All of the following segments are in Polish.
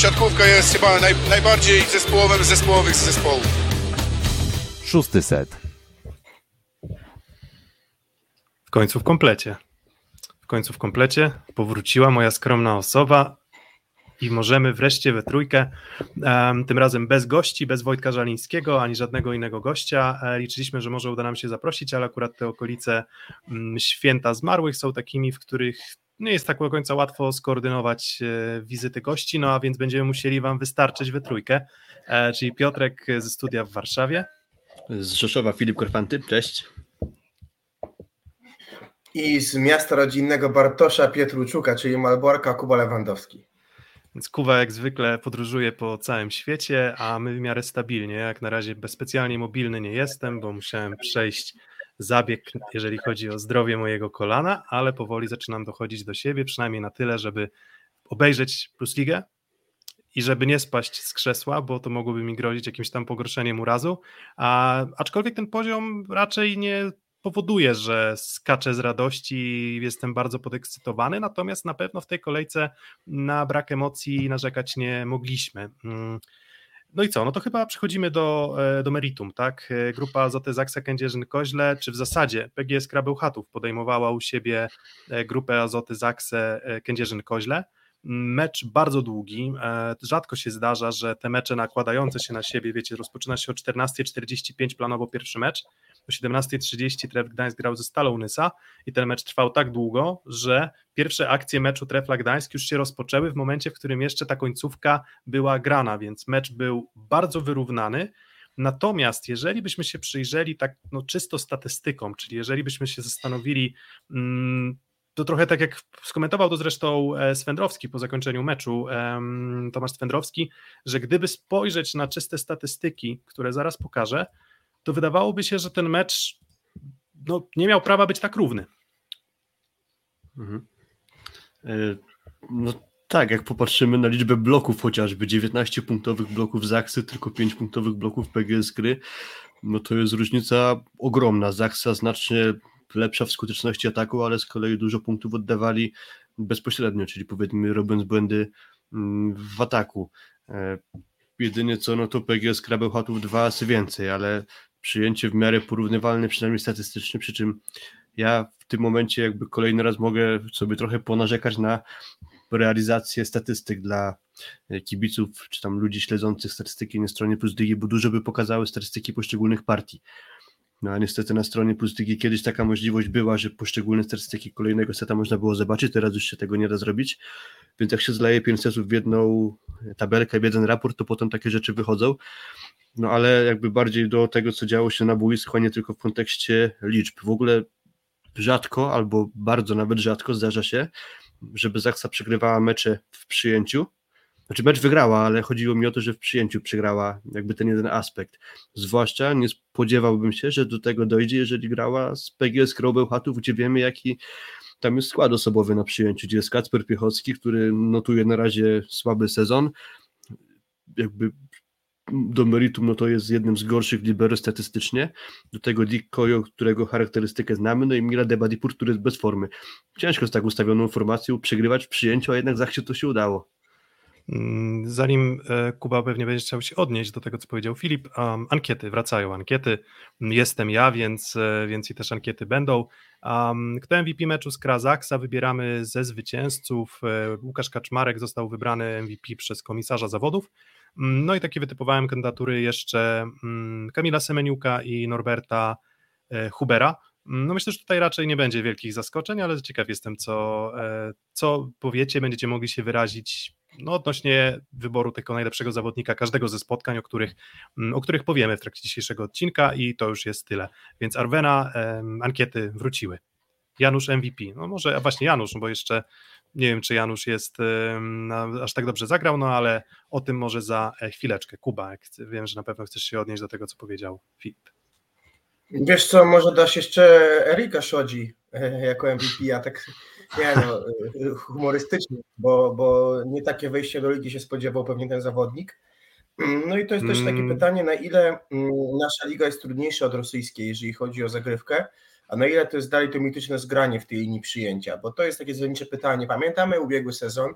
siatkówka jest chyba naj, najbardziej zespołowym z zespołowych z zespołów. Szósty set. W końcu w komplecie. W końcu w komplecie powróciła moja skromna osoba i możemy wreszcie we trójkę, um, tym razem bez gości, bez Wojtka Żalińskiego, ani żadnego innego gościa. E, liczyliśmy, że może uda nam się zaprosić, ale akurat te okolice um, święta zmarłych są takimi, w których nie jest tak do końca łatwo skoordynować e, wizyty gości, no a więc będziemy musieli Wam wystarczyć we trójkę, e, czyli Piotrek ze studia w Warszawie. Z Rzeszowa Filip Korfanty, cześć. I z miasta rodzinnego Bartosza Pietruczuka, czyli Malborka Kuba Lewandowski. Więc Kuba jak zwykle podróżuje po całym świecie, a my w miarę stabilnie. Jak na razie specjalnie mobilny nie jestem, bo musiałem przejść zabieg, jeżeli chodzi o zdrowie mojego kolana, ale powoli zaczynam dochodzić do siebie, przynajmniej na tyle, żeby obejrzeć Plus Ligę i żeby nie spaść z krzesła, bo to mogłoby mi grozić jakimś tam pogorszeniem urazu. A, aczkolwiek ten poziom raczej nie powoduje, że skaczę z radości jestem bardzo podekscytowany, natomiast na pewno w tej kolejce na brak emocji narzekać nie mogliśmy. Mm. No i co? No to chyba przechodzimy do, e, do meritum, tak? E, grupa Azoty Zaksa Kędzierzyn-Koźle, czy w zasadzie PGS Krabełchatów podejmowała u siebie e, grupę Azoty Zaksę Kędzierzyn-Koźle. Mecz bardzo długi. Rzadko się zdarza, że te mecze nakładające się na siebie, wiecie, rozpoczyna się o 14.45 planowo pierwszy mecz, o 17.30 Tref Gdańsk grał ze Stalą Nysa i ten mecz trwał tak długo, że pierwsze akcje meczu Trefla Gdańsk już się rozpoczęły w momencie, w którym jeszcze ta końcówka była grana, więc mecz był bardzo wyrównany. Natomiast jeżeli byśmy się przyjrzeli tak no, czysto statystykom, czyli jeżeli byśmy się zastanowili, mm, to trochę tak jak skomentował to zresztą e, Swędrowski po zakończeniu meczu, Tomasz Swędrowski, że gdyby spojrzeć na czyste statystyki, które zaraz pokażę, to wydawałoby się, że ten mecz no, nie miał prawa być tak równy. Mhm. E, no tak, jak popatrzymy na liczbę bloków chociażby, 19 punktowych bloków Zaksy, tylko 5 punktowych bloków PGS gry, no to jest różnica ogromna. Zaksa znacznie lepsza w skuteczności ataku, ale z kolei dużo punktów oddawali bezpośrednio, czyli powiedzmy robiąc błędy mm, w ataku. E, jedynie co, no to PGS Krabełchatów dwa razy więcej, ale przyjęcie w miarę porównywalne, przynajmniej statystycznie, przy czym ja w tym momencie jakby kolejny raz mogę sobie trochę ponarzekać na realizację statystyk dla e, kibiców, czy tam ludzi śledzących statystyki na stronie Plus Digi, bo dużo by pokazały statystyki poszczególnych partii. No a niestety na stronie Digi kiedyś taka możliwość była, że poszczególne statystyki kolejnego seta można było zobaczyć, teraz już się tego nie da zrobić, więc jak się zleje 5 setów w jedną tabelkę, w jeden raport, to potem takie rzeczy wychodzą. No ale jakby bardziej do tego, co działo się na boisku, a nie tylko w kontekście liczb. W ogóle rzadko, albo bardzo nawet rzadko zdarza się, żeby Zaksa przegrywała mecze w przyjęciu. Znaczy mecz wygrała, ale chodziło mi o to, że w przyjęciu przegrała jakby ten jeden aspekt. Zwłaszcza nie spodziewałbym się, że do tego dojdzie, jeżeli grała z PGS Krobełchatów, gdzie wiemy jaki tam jest skład osobowy na przyjęciu, gdzie jest Kacper Piechocki, który notuje na razie słaby sezon, jakby do meritum, no to jest jednym z gorszych libero statystycznie. Do tego Dick Koyo, którego charakterystykę znamy, no i Mira Debadipur, który jest bez formy. Ciężko z tak ustawioną formacją przegrywać w przyjęciu, a jednak zawsze to się udało. Mm, zanim e, Kuba pewnie będzie chciał się odnieść do tego, co powiedział Filip, um, ankiety, wracają ankiety. Jestem ja, więc, e, więc i też ankiety będą. Um, kto MVP meczu z Krazaksa? Wybieramy ze zwycięzców. E, Łukasz Kaczmarek został wybrany MVP przez komisarza zawodów. Mm, no i takie wytypowałem kandydatury jeszcze mm, Kamila Semeniuka i Norberta Hubera. No myślę, że tutaj raczej nie będzie wielkich zaskoczeń, ale ciekaw jestem, co, co powiecie, będziecie mogli się wyrazić no, odnośnie wyboru tego najlepszego zawodnika każdego ze spotkań, o których, o których powiemy w trakcie dzisiejszego odcinka i to już jest tyle. Więc Arwena, ankiety wróciły. Janusz MVP, no może właśnie Janusz, bo jeszcze nie wiem, czy Janusz jest aż tak dobrze zagrał, no ale o tym może za e, chwileczkę. Kuba, wiem, że na pewno chcesz się odnieść do tego, co powiedział Filip. Wiesz co, może dasz jeszcze Erika Szodzi e, jako MVP, a tak nie no, humorystycznie, bo, bo nie takie wejście do ligi się spodziewał pewnie ten zawodnik. No i to jest też takie mm. pytanie, na ile mm, nasza liga jest trudniejsza od rosyjskiej, jeżeli chodzi o zagrywkę, a na ile to jest dalej to mityczne zgranie w tej linii przyjęcia? Bo to jest takie zasadnicze pytanie. Pamiętamy ubiegły sezon,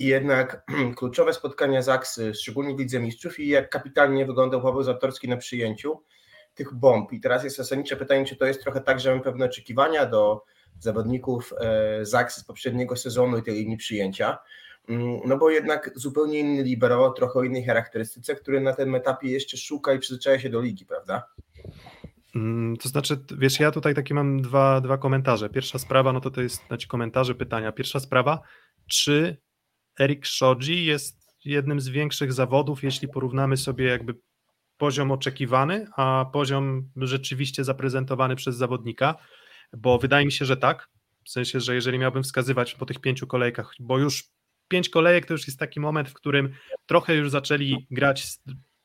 i jednak kluczowe spotkania Zaksy, szczególnie w Lidze Mistrzów i jak kapitalnie wyglądał Paweł Zatorski na przyjęciu tych bomb. I teraz jest zasadnicze pytanie, czy to jest trochę tak, że mamy pewne oczekiwania do zawodników e, Zaksy z poprzedniego sezonu i tej linii przyjęcia, mm, no bo jednak zupełnie inny libero, trochę o innej charakterystyce, który na tym etapie jeszcze szuka i przyzwyczaja się do ligi, prawda? Mm, to znaczy, wiesz, ja tutaj takie mam dwa, dwa komentarze. Pierwsza sprawa, no to to jest znaczy komentarze, pytania. Pierwsza sprawa, czy Erik Shoji jest jednym z większych zawodów, jeśli porównamy sobie jakby poziom oczekiwany, a poziom rzeczywiście zaprezentowany przez zawodnika, bo wydaje mi się, że tak. W sensie, że jeżeli miałbym wskazywać po tych pięciu kolejkach, bo już pięć kolejek to już jest taki moment, w którym trochę już zaczęli grać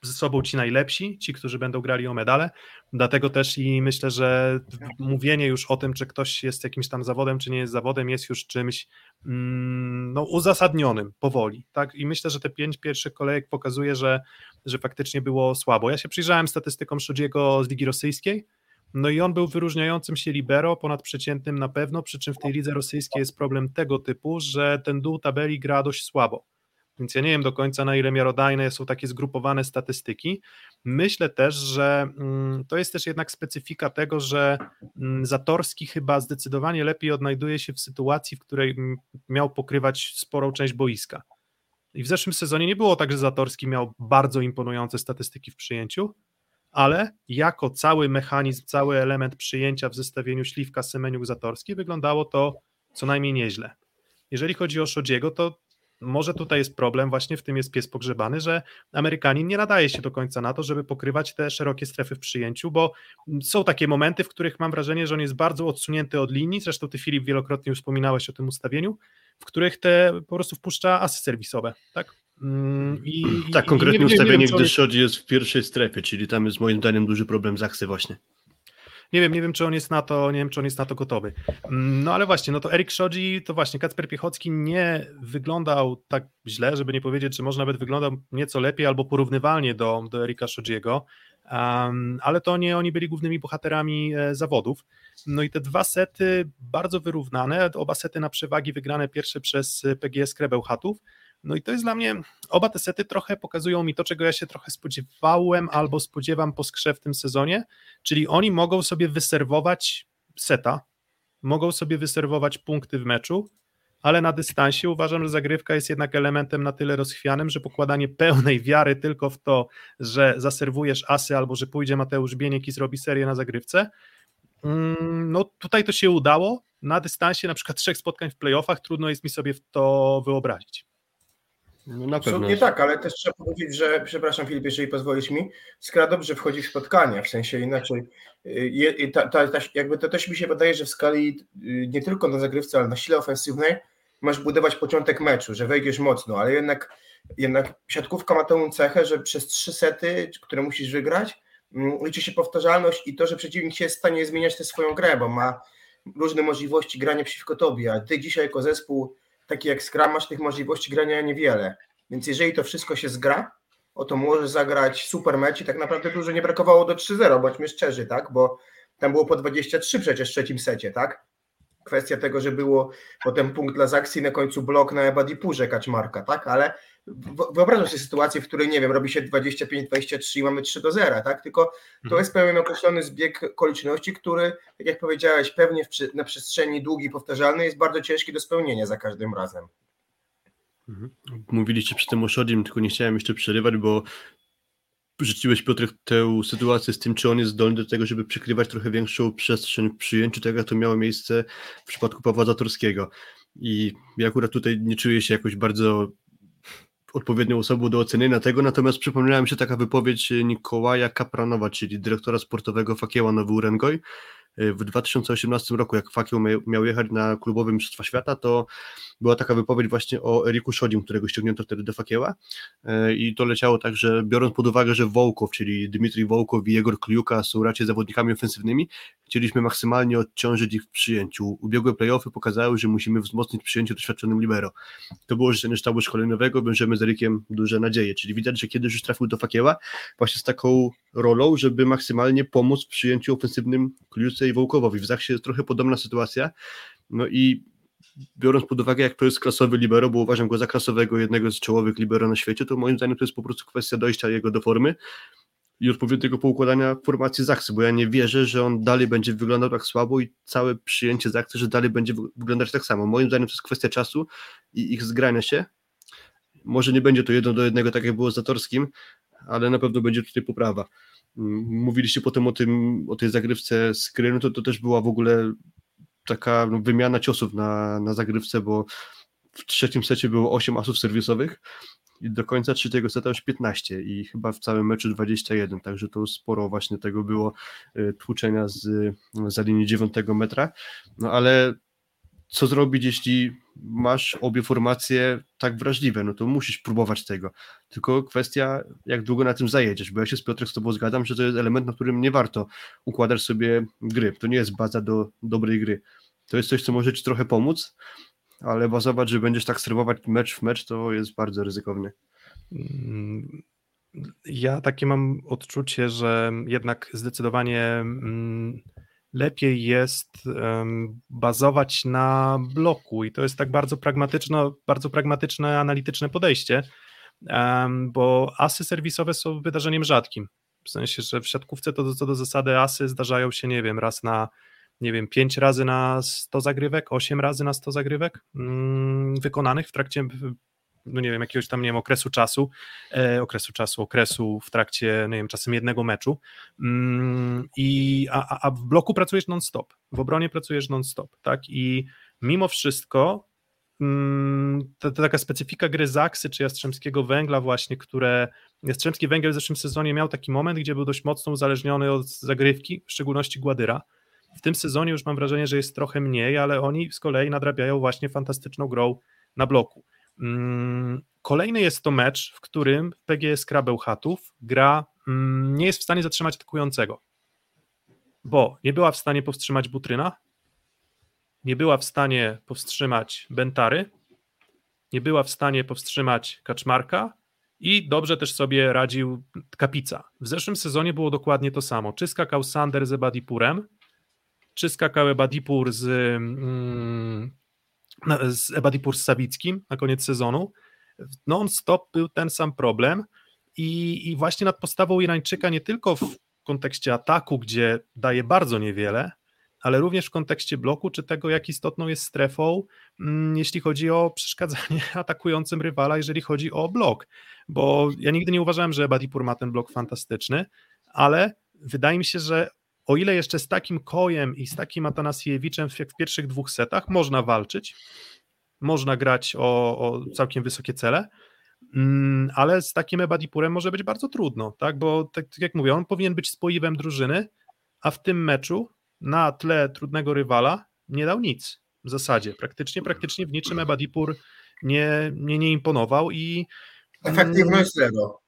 ze sobą ci najlepsi, ci, którzy będą grali o medale. Dlatego też i myślę, że mówienie już o tym, czy ktoś jest jakimś tam zawodem, czy nie jest zawodem, jest już czymś mm, no, uzasadnionym powoli. Tak? I myślę, że te pięć pierwszych kolejek pokazuje, że, że faktycznie było słabo. Ja się przyjrzałem statystykom Szudziego z Ligi Rosyjskiej. No i on był wyróżniającym się libero, ponadprzeciętnym na pewno, przy czym w tej lidze rosyjskiej jest problem tego typu, że ten dół tabeli gra dość słabo. Więc ja nie wiem do końca, na ile miarodajne są takie zgrupowane statystyki. Myślę też, że mm, to jest też jednak specyfika tego, że mm, Zatorski chyba zdecydowanie lepiej odnajduje się w sytuacji, w której mm, miał pokrywać sporą część boiska. I w zeszłym sezonie nie było tak, że Zatorski miał bardzo imponujące statystyki w przyjęciu, ale jako cały mechanizm, cały element przyjęcia w zestawieniu Śliwka, Semeniuk, Zatorski wyglądało to co najmniej nieźle. Jeżeli chodzi o Szodziego, to może tutaj jest problem, właśnie w tym jest pies pogrzebany, że Amerykanin nie nadaje się do końca na to, żeby pokrywać te szerokie strefy w przyjęciu, bo są takie momenty, w których mam wrażenie, że on jest bardzo odsunięty od linii, zresztą ty Filip wielokrotnie już wspominałeś o tym ustawieniu, w których te po prostu wpuszcza asy serwisowe, tak? Mm, I, tak, konkretnie nie, ustawienie, nie wiem, gdy jest... jest w pierwszej strefie, czyli tam jest moim zdaniem duży problem z Achsy właśnie. Nie wiem, nie wiem, czy on jest na to, nie wiem, czy on jest na to gotowy. Mm, no ale właśnie, no to Erik Szodzi, to właśnie Kacper Piechocki nie wyglądał tak źle, żeby nie powiedzieć, że może nawet wyglądał nieco lepiej albo porównywalnie do, do Erika Szodziego, um, ale to nie oni byli głównymi bohaterami e, zawodów. No i te dwa sety bardzo wyrównane, oba sety na przewagi wygrane pierwsze przez PGS Krebełchatów, no i to jest dla mnie, oba te sety trochę pokazują mi to, czego ja się trochę spodziewałem albo spodziewam po skrze w tym sezonie, czyli oni mogą sobie wyserwować seta, mogą sobie wyserwować punkty w meczu, ale na dystansie uważam, że zagrywka jest jednak elementem na tyle rozchwianym, że pokładanie pełnej wiary tylko w to, że zaserwujesz asy albo że pójdzie Mateusz Bieniek i zrobi serię na zagrywce, mm, no tutaj to się udało, na dystansie na przykład trzech spotkań w playoffach trudno jest mi sobie w to wyobrazić. No na pewno. Nie tak, ale też trzeba powiedzieć, że, przepraszam Filip, jeżeli pozwolisz mi, Skra dobrze wchodzi w spotkania, w sensie inaczej, je, ta, ta, ta, jakby to też mi się wydaje, że w skali y, nie tylko na zagrywce, ale na sile ofensywnej masz budować początek meczu, że wejdziesz mocno, ale jednak, jednak siatkówka ma tę cechę, że przez trzy sety, które musisz wygrać, mm, liczy się powtarzalność i to, że przeciwnik się jest w stanie zmieniać tę swoją grę, bo ma różne możliwości grania przeciwko tobie, a ty dzisiaj jako zespół taki jak Scrum masz tych możliwości grania niewiele. Więc jeżeli to wszystko się zgra, oto może zagrać super mecz i tak naprawdę dużo nie brakowało do 3-0, bądźmy szczerzy, tak? Bo tam było po 23 przecież w trzecim secie, tak? Kwestia tego, że było potem punkt dla Zaksji, na końcu blok na Ebadipurze Kaczmarka, tak? Ale wyobrażam sobie sytuację, w której, nie wiem, robi się 25-23 i mamy 3 do 0, tak? Tylko to mhm. jest pewien określony zbieg okoliczności, który, tak jak powiedziałeś, pewnie na przestrzeni długiej, powtarzalnej jest bardzo ciężki do spełnienia za każdym razem. Mhm. Mówiliście przy tym o Szodim, tylko nie chciałem jeszcze przerywać, bo rzuciłeś Piotr tę sytuację z tym, czy on jest zdolny do tego, żeby przykrywać trochę większą przestrzeń w przyjęciu, tak jak to miało miejsce w przypadku Pawła Zatorskiego. I ja akurat tutaj nie czuję się jakoś bardzo odpowiednią osobą do ocenienia tego, natomiast przypomniała mi się taka wypowiedź Nikołaja Kapranowa, czyli dyrektora sportowego Fakieła Nowy Urengoj, w 2018 roku, jak Fakieł miał jechać na klubowe Mistrzostwa Świata, to była taka wypowiedź właśnie o Eriku Szodzim, którego ściągnięto wtedy do Fakieła e, i to leciało tak, że biorąc pod uwagę, że Wołkow, czyli Dmitrij Wołkow i Jegor Kliuka są raczej zawodnikami ofensywnymi, chcieliśmy maksymalnie odciążyć ich w przyjęciu. Ubiegłe playoffy pokazały, że musimy wzmocnić przyjęcie doświadczonym libero. To było życzenie sztabu szkoleniowego, wiążemy z Erikiem duże nadzieje, czyli widać, że kiedyś już trafił do Fakieła właśnie z taką rolą, żeby maksymalnie pomóc w przyjęciu ofensywnym Kliuce i Wołkowowi. W Zachsie jest trochę podobna sytuacja, no i biorąc pod uwagę, jak to jest klasowy libero, bo uważam go za klasowego, jednego z czołowych libero na świecie, to moim zdaniem to jest po prostu kwestia dojścia jego do formy i odpowiedniego poukładania formacji Zaksy, bo ja nie wierzę, że on dalej będzie wyglądał tak słabo i całe przyjęcie Zaksy, że dalej będzie wyglądać tak samo. Moim zdaniem to jest kwestia czasu i ich zgrania się. Może nie będzie to jedno do jednego, tak jak było z Zatorskim, ale na pewno będzie tutaj poprawa. Mówiliście potem o tym, o tej zagrywce skry, no to to też była w ogóle taka no, wymiana ciosów na, na zagrywce, bo w trzecim secie było 8 asów serwisowych i do końca trzeciego seta już 15 i chyba w całym meczu 21, także to sporo właśnie tego było y, tłuczenia z, za linii 9 metra, no ale co zrobić, jeśli masz obie formacje tak wrażliwe, no to musisz próbować tego. Tylko kwestia, jak długo na tym zajedziesz, bo ja się z Piotrek z Tobą zgadzam, że to jest element, na którym nie warto układać sobie gry. To nie jest baza do dobrej gry. To jest coś, co może Ci trochę pomóc, ale bazować, że będziesz tak serwować mecz w mecz, to jest bardzo ryzykowne. Mm, ja takie mam odczucie, że jednak zdecydowanie mm, lepiej jest bazować na bloku i to jest tak bardzo pragmatyczne, bardzo pragmatyczne, analityczne podejście, bo asy serwisowe są wydarzeniem rzadkim. W sensie, że w siatkówce to co do zasady asy zdarzają się, nie wiem, raz na nie wiem, 5 razy na 100 zagrywek, 8 razy na 100 zagrywek mm, wykonanych w trakcie no nie wiem, jakiegoś tam, nie wiem, okresu czasu, e, okresu czasu, okresu w trakcie, nie wiem, czasem jednego meczu. Mm, i, a, a w bloku pracujesz non-stop, w obronie pracujesz non-stop, tak, i mimo wszystko mm, to, taka specyfika gry Zaksy czy Jastrzębskiego Węgla właśnie, które Jastrzębski Węgiel w zeszłym sezonie miał taki moment, gdzie był dość mocno uzależniony od zagrywki, w szczególności Gładyra, w tym sezonie już mam wrażenie, że jest trochę mniej, ale oni z kolei nadrabiają właśnie fantastyczną grą na bloku. Mm, kolejny jest to mecz, w którym PGS Krabełchatów gra mm, nie jest w stanie zatrzymać atakującego, bo nie była w stanie powstrzymać Butryna, nie była w stanie powstrzymać Bentary, nie była w stanie powstrzymać Kaczmarka i dobrze też sobie radził Kapica. W zeszłym sezonie było dokładnie to samo. Czy skakał Sander z Ebadipurem, czy skakał Ebadipur z, mm, z Ebadipur Sawickim na koniec sezonu. Non-stop był ten sam problem i, i właśnie nad postawą Irańczyka nie tylko w kontekście ataku, gdzie daje bardzo niewiele, ale również w kontekście bloku, czy tego, jak istotną jest strefą, mm, jeśli chodzi o przeszkadzanie atakującym rywala, jeżeli chodzi o blok. Bo ja nigdy nie uważałem, że Badipur ma ten blok fantastyczny, ale wydaje mi się, że o ile jeszcze z takim Kojem i z takim Atanasiewiczem jak w pierwszych dwóch setach można walczyć, można grać o, o całkiem wysokie cele, mm, ale z takim Ebadipurem może być bardzo trudno, tak? bo tak, tak, jak mówię, on powinien być spoiwem drużyny, a w tym meczu na tle trudnego rywala nie dał nic w zasadzie, praktycznie, praktycznie w niczym Ebadipur nie, nie, nie imponował i Efektywność zero.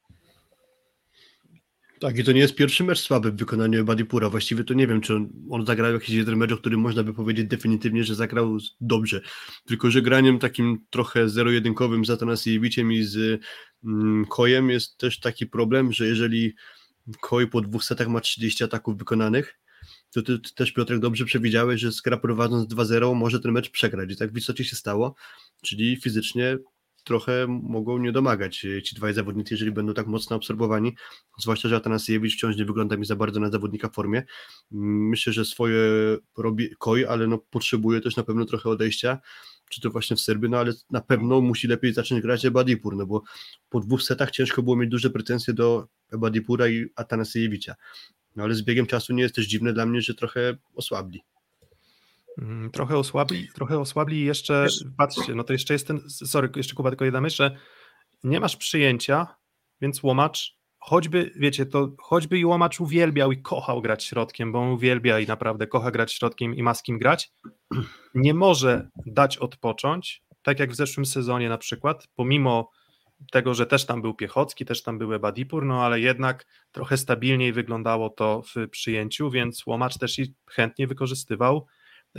Tak, i to nie jest pierwszy mecz słaby w wykonaniu Badipura. Właściwie to nie wiem, czy on, on zagrał jakiś jeden mecz, o którym można by powiedzieć definitywnie, że zagrał dobrze. Tylko, że graniem takim trochę zero-jedynkowym z Atanasiewiciem i z mm, Kojem jest też taki problem, że jeżeli Koj po dwóch setach ma 30 ataków wykonanych, to ty, ty też Piotrek dobrze przewidziałeś, że Skra prowadząc 2-0 może ten mecz przegrać. I tak w istocie się stało, czyli fizycznie trochę mogą nie domagać e, ci dwaj zawodnicy, jeżeli będą tak mocno absorbowani, zwłaszcza, że Atanasiewicz wciąż nie wygląda mi za bardzo na zawodnika w formie. Mm, myślę, że swoje robi koi, ale no potrzebuje też na pewno trochę odejścia, czy to właśnie w Serbii, no ale na pewno musi lepiej zacząć grać Ebadipur, no bo po dwóch setach ciężko było mieć duże pretensje do Ebadipura i Atanasiewicza. No ale z biegiem czasu nie jest też dziwne dla mnie, że trochę osłabli. Mm, trochę osłabli, trochę osłabli jeszcze, Wiesz, patrzcie, no to jeszcze jest ten, sorry, jeszcze Kuba, tylko jedna myśl, że nie masz przyjęcia, więc łomacz, choćby, wiecie, to choćby i łomacz uwielbiał i kochał grać środkiem, bo on uwielbia i naprawdę kocha grać środkiem i ma z kim grać, nie może dać odpocząć, tak jak w zeszłym sezonie na przykład, pomimo tego, że też tam był Piechocki, też tam był Ebadipur, no ale jednak trochę stabilniej wyglądało to w przyjęciu, więc Łomacz też i chętnie wykorzystywał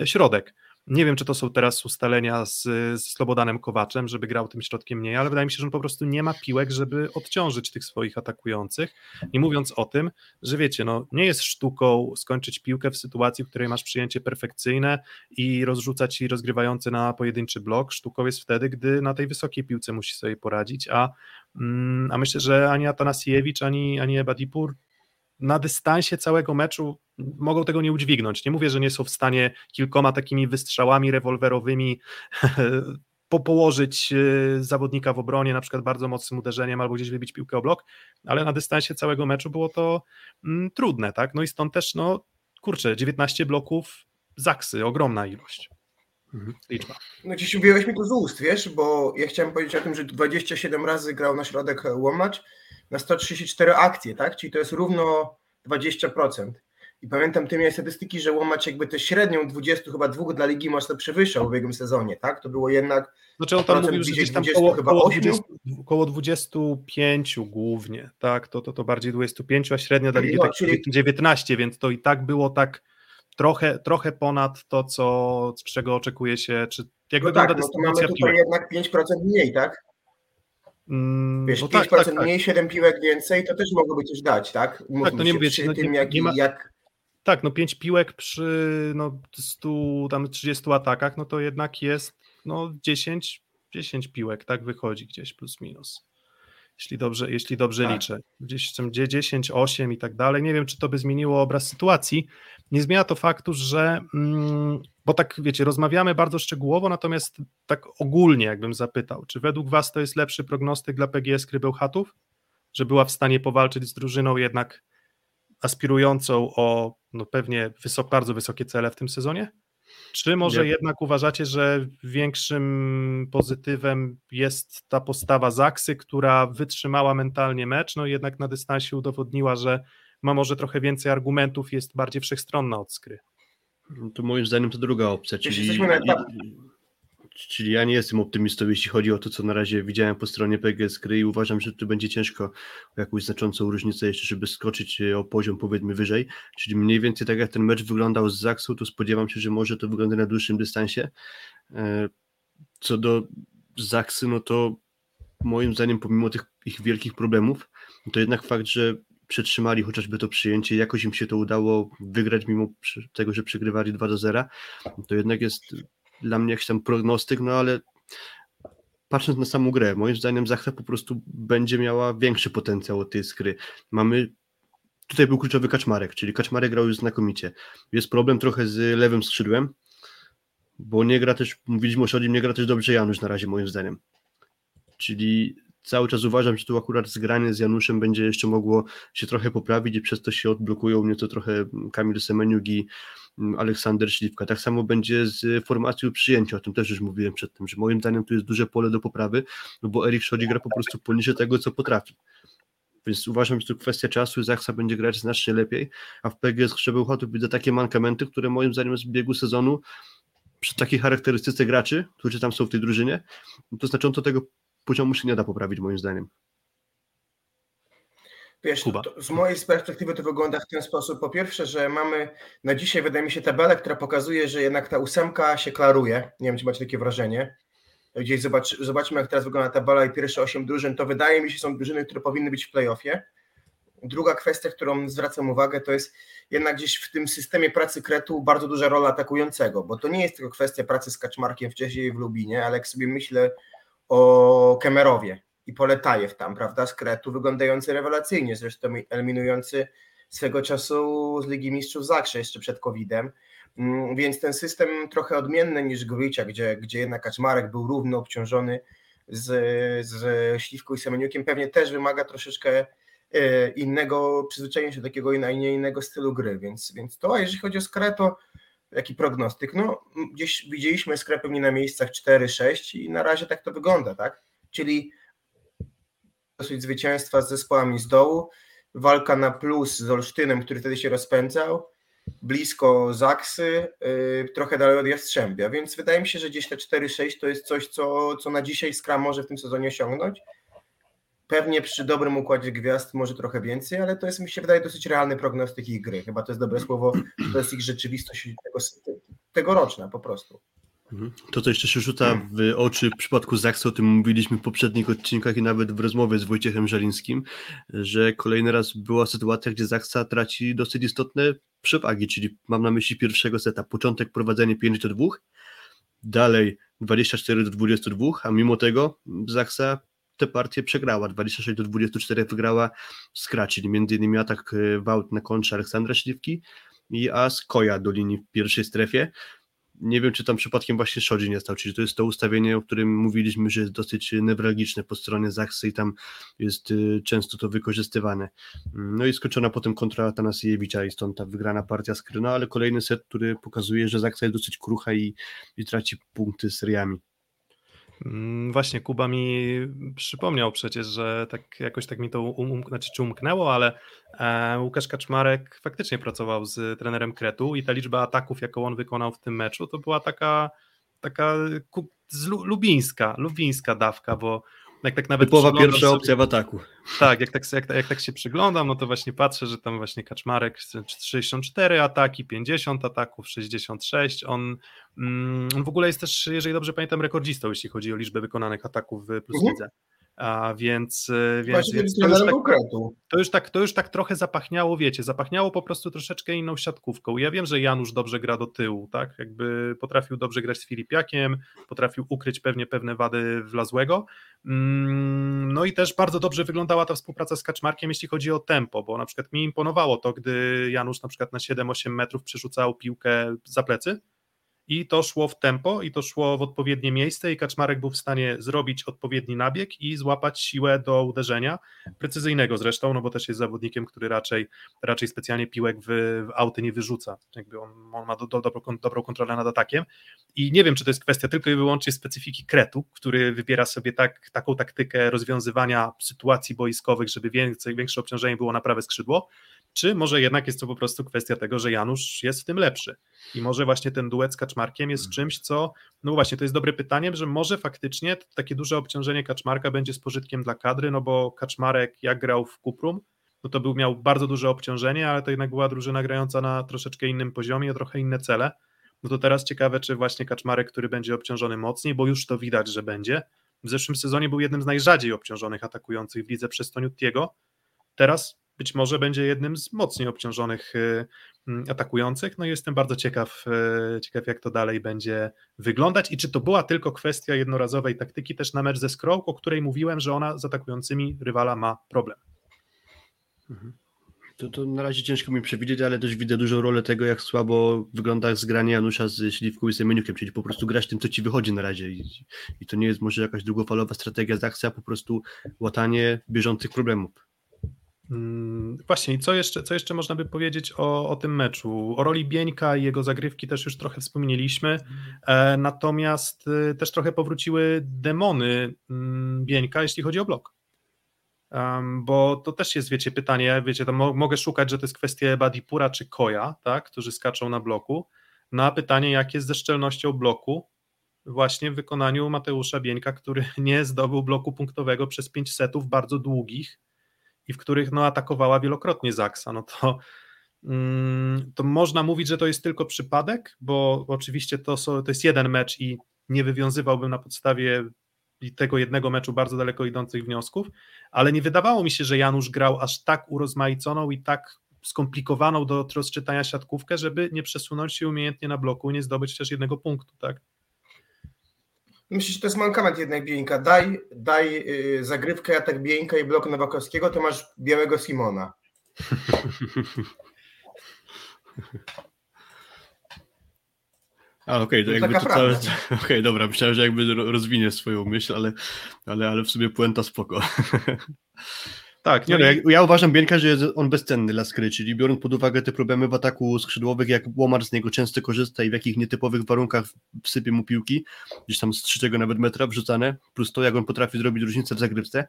środek. Nie wiem, czy to są teraz ustalenia z, z Slobodanem Kowaczem, żeby grał tym środkiem mniej, ale wydaje mi się, że on po prostu nie ma piłek, żeby odciążyć tych swoich atakujących. Nie mówiąc o tym, że wiecie, no, nie jest sztuką skończyć piłkę w sytuacji, w której masz przyjęcie perfekcyjne i rozrzucać i rozgrywający na pojedynczy blok. Sztuką jest wtedy, gdy na tej wysokiej piłce musi sobie poradzić, a, mm, a myślę, że ani Atanasiewicz, ani, ani Ebadipur na dystansie całego meczu mogą tego nie udźwignąć. Nie mówię, że nie są w stanie kilkoma takimi wystrzałami rewolwerowymi po położyć e, zawodnika w obronie, na przykład bardzo mocnym uderzeniem albo gdzieś wybić piłkę o blok, ale na dystansie całego meczu było to mm, trudne, tak? No i stąd też, no kurczę, 19 bloków Zaksy, ogromna ilość. Mhm. Liczba. No dziś ubiłeś mi to z ust, wiesz, bo ja chciałem powiedzieć o tym, że 27 razy grał na środek łomacz, na 134 akcje, tak? Czyli to jest równo 20%. I pamiętam ty miałeś statystyki, że łamać jakby tę średnią 20 chyba dwóch dla ligi mocno przewyższał w ubiegłym sezonie, tak? To było jednak. Znaczy on tam mówił, że gdzieś tam koło, koło, 20, koło 25 głównie, tak? To, to, to bardziej 25, a średnia dla ligi no, tak czyli... 19, więc to i tak było tak trochę, trochę ponad to, co, czego oczekuje się, czy jak no wygląda tak, no to mamy tutaj piłek. jednak 5% mniej, tak? Mm, Wiesz, no 5% tak, tak, mniej, tak. 7 piłek więcej, to też mogłoby coś dać, tak? Mówmy tak, to nie mówię, no, tym, jak, nie ma... jak tak, no 5 piłek przy no, 100, tam 30 atakach, no to jednak jest no 10, 10 piłek, tak wychodzi gdzieś plus minus. Jeśli dobrze, jeśli dobrze tak. liczę. Gdzieś tam 10, 8 i tak dalej. Nie wiem, czy to by zmieniło obraz sytuacji. Nie zmienia to faktu, że mm, bo tak wiecie, rozmawiamy bardzo szczegółowo, natomiast tak ogólnie jakbym zapytał, czy według Was to jest lepszy prognostyk dla PGS Krybełchatów? Że była w stanie powalczyć z drużyną jednak aspirującą o no pewnie wysok, bardzo wysokie cele w tym sezonie? Czy może Nie. jednak uważacie, że większym pozytywem jest ta postawa Zaksy, która wytrzymała mentalnie mecz, no jednak na dystansie udowodniła, że ma może trochę więcej argumentów, jest bardziej wszechstronna od skry? No to moim zdaniem to druga opcja, czyli Czyli ja nie jestem optymistą, jeśli chodzi o to, co na razie widziałem po stronie PGS gry i uważam, że tu będzie ciężko jakąś znaczącą różnicę jeszcze, żeby skoczyć e, o poziom powiedzmy wyżej. Czyli mniej więcej tak jak ten mecz wyglądał z Zaksu, to spodziewam się, że może to wygląda na dłuższym dystansie. E, co do Zaksy, no to moim zdaniem pomimo tych ich wielkich problemów, to jednak fakt, że przetrzymali chociażby to przyjęcie, jakoś im się to udało wygrać mimo tego, że przegrywali 2 do 0, to jednak jest dla mnie jakiś tam prognostyk, no ale patrząc na samą grę, moim zdaniem Zachta po prostu będzie miała większy potencjał od tej skry. Mamy tutaj był kluczowy Kaczmarek, czyli Kaczmarek grał już znakomicie. Jest problem trochę z lewym skrzydłem, bo nie gra też, mówiliśmy o Szodim, nie gra też dobrze Janusz na razie moim zdaniem. Czyli cały czas uważam, że tu akurat zgranie z Januszem będzie jeszcze mogło się trochę poprawić i przez to się odblokują nieco trochę Kamil Semeniuk i Aleksander Śliwka. Tak samo będzie z formacją przyjęcia, o tym też już mówiłem przedtem, że moim zdaniem tu jest duże pole do poprawy, no bo Erik Szodzi gra po prostu poniżej tego, co potrafi. Więc uważam, że to kwestia czasu i Zachsa będzie grać znacznie lepiej, a w PGS Krzebełchatów widzę takie mankamenty, które moim zdaniem z biegu sezonu przy takiej charakterystyce graczy, którzy tam są w tej drużynie, to znacząco tego poziomu się nie da poprawić moim zdaniem. Wiesz, z mojej perspektywy to wygląda w ten sposób. Po pierwsze, że mamy na dzisiaj, wydaje mi się, tabelę, która pokazuje, że jednak ta ósemka się klaruje. Nie wiem, czy macie takie wrażenie. Gdzieś zobacz, zobaczmy, jak teraz wygląda tabela i pierwsze osiem drużyn, to wydaje mi się, są drużyny, które powinny być w playoffie. Druga kwestia, którą zwracam uwagę, to jest jednak gdzieś w tym systemie pracy Kretu bardzo duża rola atakującego, bo to nie jest tylko kwestia pracy z Kaczmarkiem wcześniej w Lubinie, ale jak sobie myślę o Kemerowie i Poletajew tam, prawda, z Kretu, wyglądający rewelacyjnie, zresztą eliminujący swego czasu z Ligi Mistrzów Zakrze jeszcze przed COVID-em, mm, więc ten system trochę odmienny niż Grójcia, gdzie, gdzie jednak Kaczmarek był równo obciążony z, z Śliwką i Semeniukiem, pewnie też wymaga troszeczkę e, innego przyzwyczajenia się do takiego innego stylu gry, więc, więc to, a jeżeli chodzi o Skrę, to jaki prognostyk? No, gdzieś widzieliśmy skrę pewnie na miejscach 4-6 i na razie tak to wygląda, tak? Czyli dosyć zwycięstwa z zespołami z dołu, walka na plus z Olsztynem, który wtedy się rozpędzał, blisko Zaksy, yy, trochę dalej od Jastrzębia, więc wydaje mi się, że gdzieś te 4-6 to jest coś, co, co na dzisiaj Skra może w tym sezonie osiągnąć. Pewnie przy dobrym układzie gwiazd może trochę więcej, ale to jest mi się wydaje dosyć realny prognostyk ich gry. Chyba to jest dobre słowo, to jest ich rzeczywistość tego, tegoroczna po prostu. Mhm. To, co jeszcze się rzuca w oczy w przypadku Zaksa, o tym mówiliśmy w poprzednich odcinkach i nawet w rozmowie z Wojciechem Żelińskim, że kolejny raz była sytuacja, gdzie Zaksa traci dosyć istotne przewagi, czyli mam na myśli pierwszego seta, początek prowadzenie 5 do 2, dalej 24 do 22, a mimo tego Zaksa tę partię przegrała, 26 do 24 wygrała Skra, czyli między innymi atak e, w na kontrze Aleksandra Śliwki i as Koja do linii w pierwszej strefie, nie wiem, czy tam przypadkiem właśnie Shodzi nie stał, czyli to jest to ustawienie, o którym mówiliśmy, że jest dosyć newralgiczne po stronie Zachsy i tam jest y, często to wykorzystywane. No i skończona potem kontra Atanasiewicza i stąd ta wygrana partia skryna, ale kolejny set, który pokazuje, że Zachsa jest dosyć krucha i, i traci punkty seriami. Mm, właśnie Kuba mi przypomniał przecież, że tak jakoś tak mi to um, um, znaczy, czy umknęło, ale e, Łukasz Kaczmarek faktycznie pracował z trenerem Kretu i ta liczba ataków, jaką on wykonał w tym meczu, to była taka, taka lubińska, lubińska dawka, bo jak tak nawet Typowa pierwsza sobie, opcja w ataku. Tak, jak tak, jak, jak tak się przyglądam, no to właśnie patrzę, że tam właśnie Kaczmarek 64 ataki, 50 ataków, 66. On, mm, on w ogóle jest też, jeżeli dobrze pamiętam, rekordzistą, jeśli chodzi o liczbę wykonanych ataków w Plus mhm. A więc, e, więc, więc to, już tak, to, już tak, to już tak trochę zapachniało, wiecie, zapachniało po prostu troszeczkę inną siatkówką. Ja wiem, że Janusz dobrze gra do tyłu, tak? Jakby potrafił dobrze grać z Filipiakiem, potrafił ukryć pewnie pewne wady Wlazłego. Mm, no i też bardzo dobrze wyglądała ta współpraca z Kaczmarkiem, jeśli chodzi o tempo, bo na przykład mi imponowało to, gdy Janusz na przykład na 7-8 metrów przerzucał piłkę za plecy i to szło w tempo i to szło w odpowiednie miejsce i Kaczmarek był w stanie zrobić odpowiedni nabieg i złapać siłę do uderzenia, precyzyjnego zresztą, no bo też jest zawodnikiem, który raczej, raczej specjalnie piłek w, w auty nie wyrzuca, jakby on, on ma do, do, dobrą, dobrą kontrolę nad atakiem. I nie wiem, czy to jest kwestia tylko i wyłącznie specyfiki Kretu, który wybiera sobie tak, taką taktykę rozwiązywania sytuacji boiskowych, żeby więcej, większe obciążenie było na prawe skrzydło, czy może jednak jest to po prostu kwestia tego, że Janusz jest w tym lepszy? I może właśnie ten duet z Kaczmarkiem jest hmm. czymś, co, no właśnie, to jest dobre pytanie, że może faktycznie takie duże obciążenie Kaczmarka będzie z pożytkiem dla kadry, no bo Kaczmarek jak grał w Kuprum, no to był, miał bardzo duże obciążenie, ale to jednak była drużyna grająca na troszeczkę innym poziomie, o trochę inne cele, no to teraz ciekawe, czy właśnie Kaczmarek, który będzie obciążony mocniej, bo już to widać, że będzie, w zeszłym sezonie był jednym z najrzadziej obciążonych atakujących w lidze przez Toniutiego, teraz być może będzie jednym z mocniej obciążonych y, mm, atakujących. No i jestem bardzo ciekaw, y, ciekaw, jak to dalej będzie wyglądać i czy to była tylko kwestia jednorazowej taktyki też na mecz ze Skrą, o której mówiłem, że ona z atakującymi rywala ma problem. Mhm. To, to na razie ciężko mi przewidzieć, ale też widzę dużą rolę tego, jak słabo wygląda zgranie Janusza z Śliwką i Semeniukiem, czyli po prostu grać tym, co ci wychodzi na razie i, i to nie jest może jakaś długofalowa strategia z akcji, a po prostu łatanie bieżących problemów. Mm, właśnie, co jeszcze, co jeszcze można by powiedzieć o, o tym meczu? O roli Bieńka i jego zagrywki też już trochę wspomnieliśmy, e, natomiast e, też trochę powróciły demony mm, Bieńka, jeśli chodzi o blok. Bo to też jest, wiecie, pytanie, wiecie, to mo mogę szukać, że to jest kwestia Badipura czy Koja, tak, którzy skaczą na bloku, no a pytanie, jak jest ze szczelnością bloku właśnie w wykonaniu Mateusza Bieńka, który nie zdobył bloku punktowego przez pięć setów bardzo długich, i w których no, atakowała wielokrotnie Zaksa, no to, mm, to można mówić, że to jest tylko przypadek, bo oczywiście to, to jest jeden mecz i nie wywiązywałbym na podstawie tego jednego meczu bardzo daleko idących wniosków, ale nie wydawało mi się, że Janusz grał aż tak urozmaiconą i tak skomplikowaną do rozczytania siatkówkę, żeby nie przesunąć się umiejętnie na bloku nie zdobyć też jednego punktu, tak? Myślę, że to jest mankament jednak Bieńka. Daj, daj yy, zagrywkę atak Bieńka i blok Nowakowskiego, to masz białego Simona. A okej, okay, to jakby to całe... Okej, okay, dobra, myślałem, że jakby rozwinie swoją myśl, ale, ale, ale w sumie puenta spoko. Tak, nie, no, ja, ja, uważam Bienka, że jest on bezcenny dla skry, czyli biorąc pod uwagę te problemy w ataku skrzydłowych, jak Łomar z niego często korzysta i w jakich nietypowych warunkach wsypie mu piłki, gdzieś tam z trzeciego nawet metra wrzucane, plus to, jak on potrafi zrobić różnicę w zagrywce,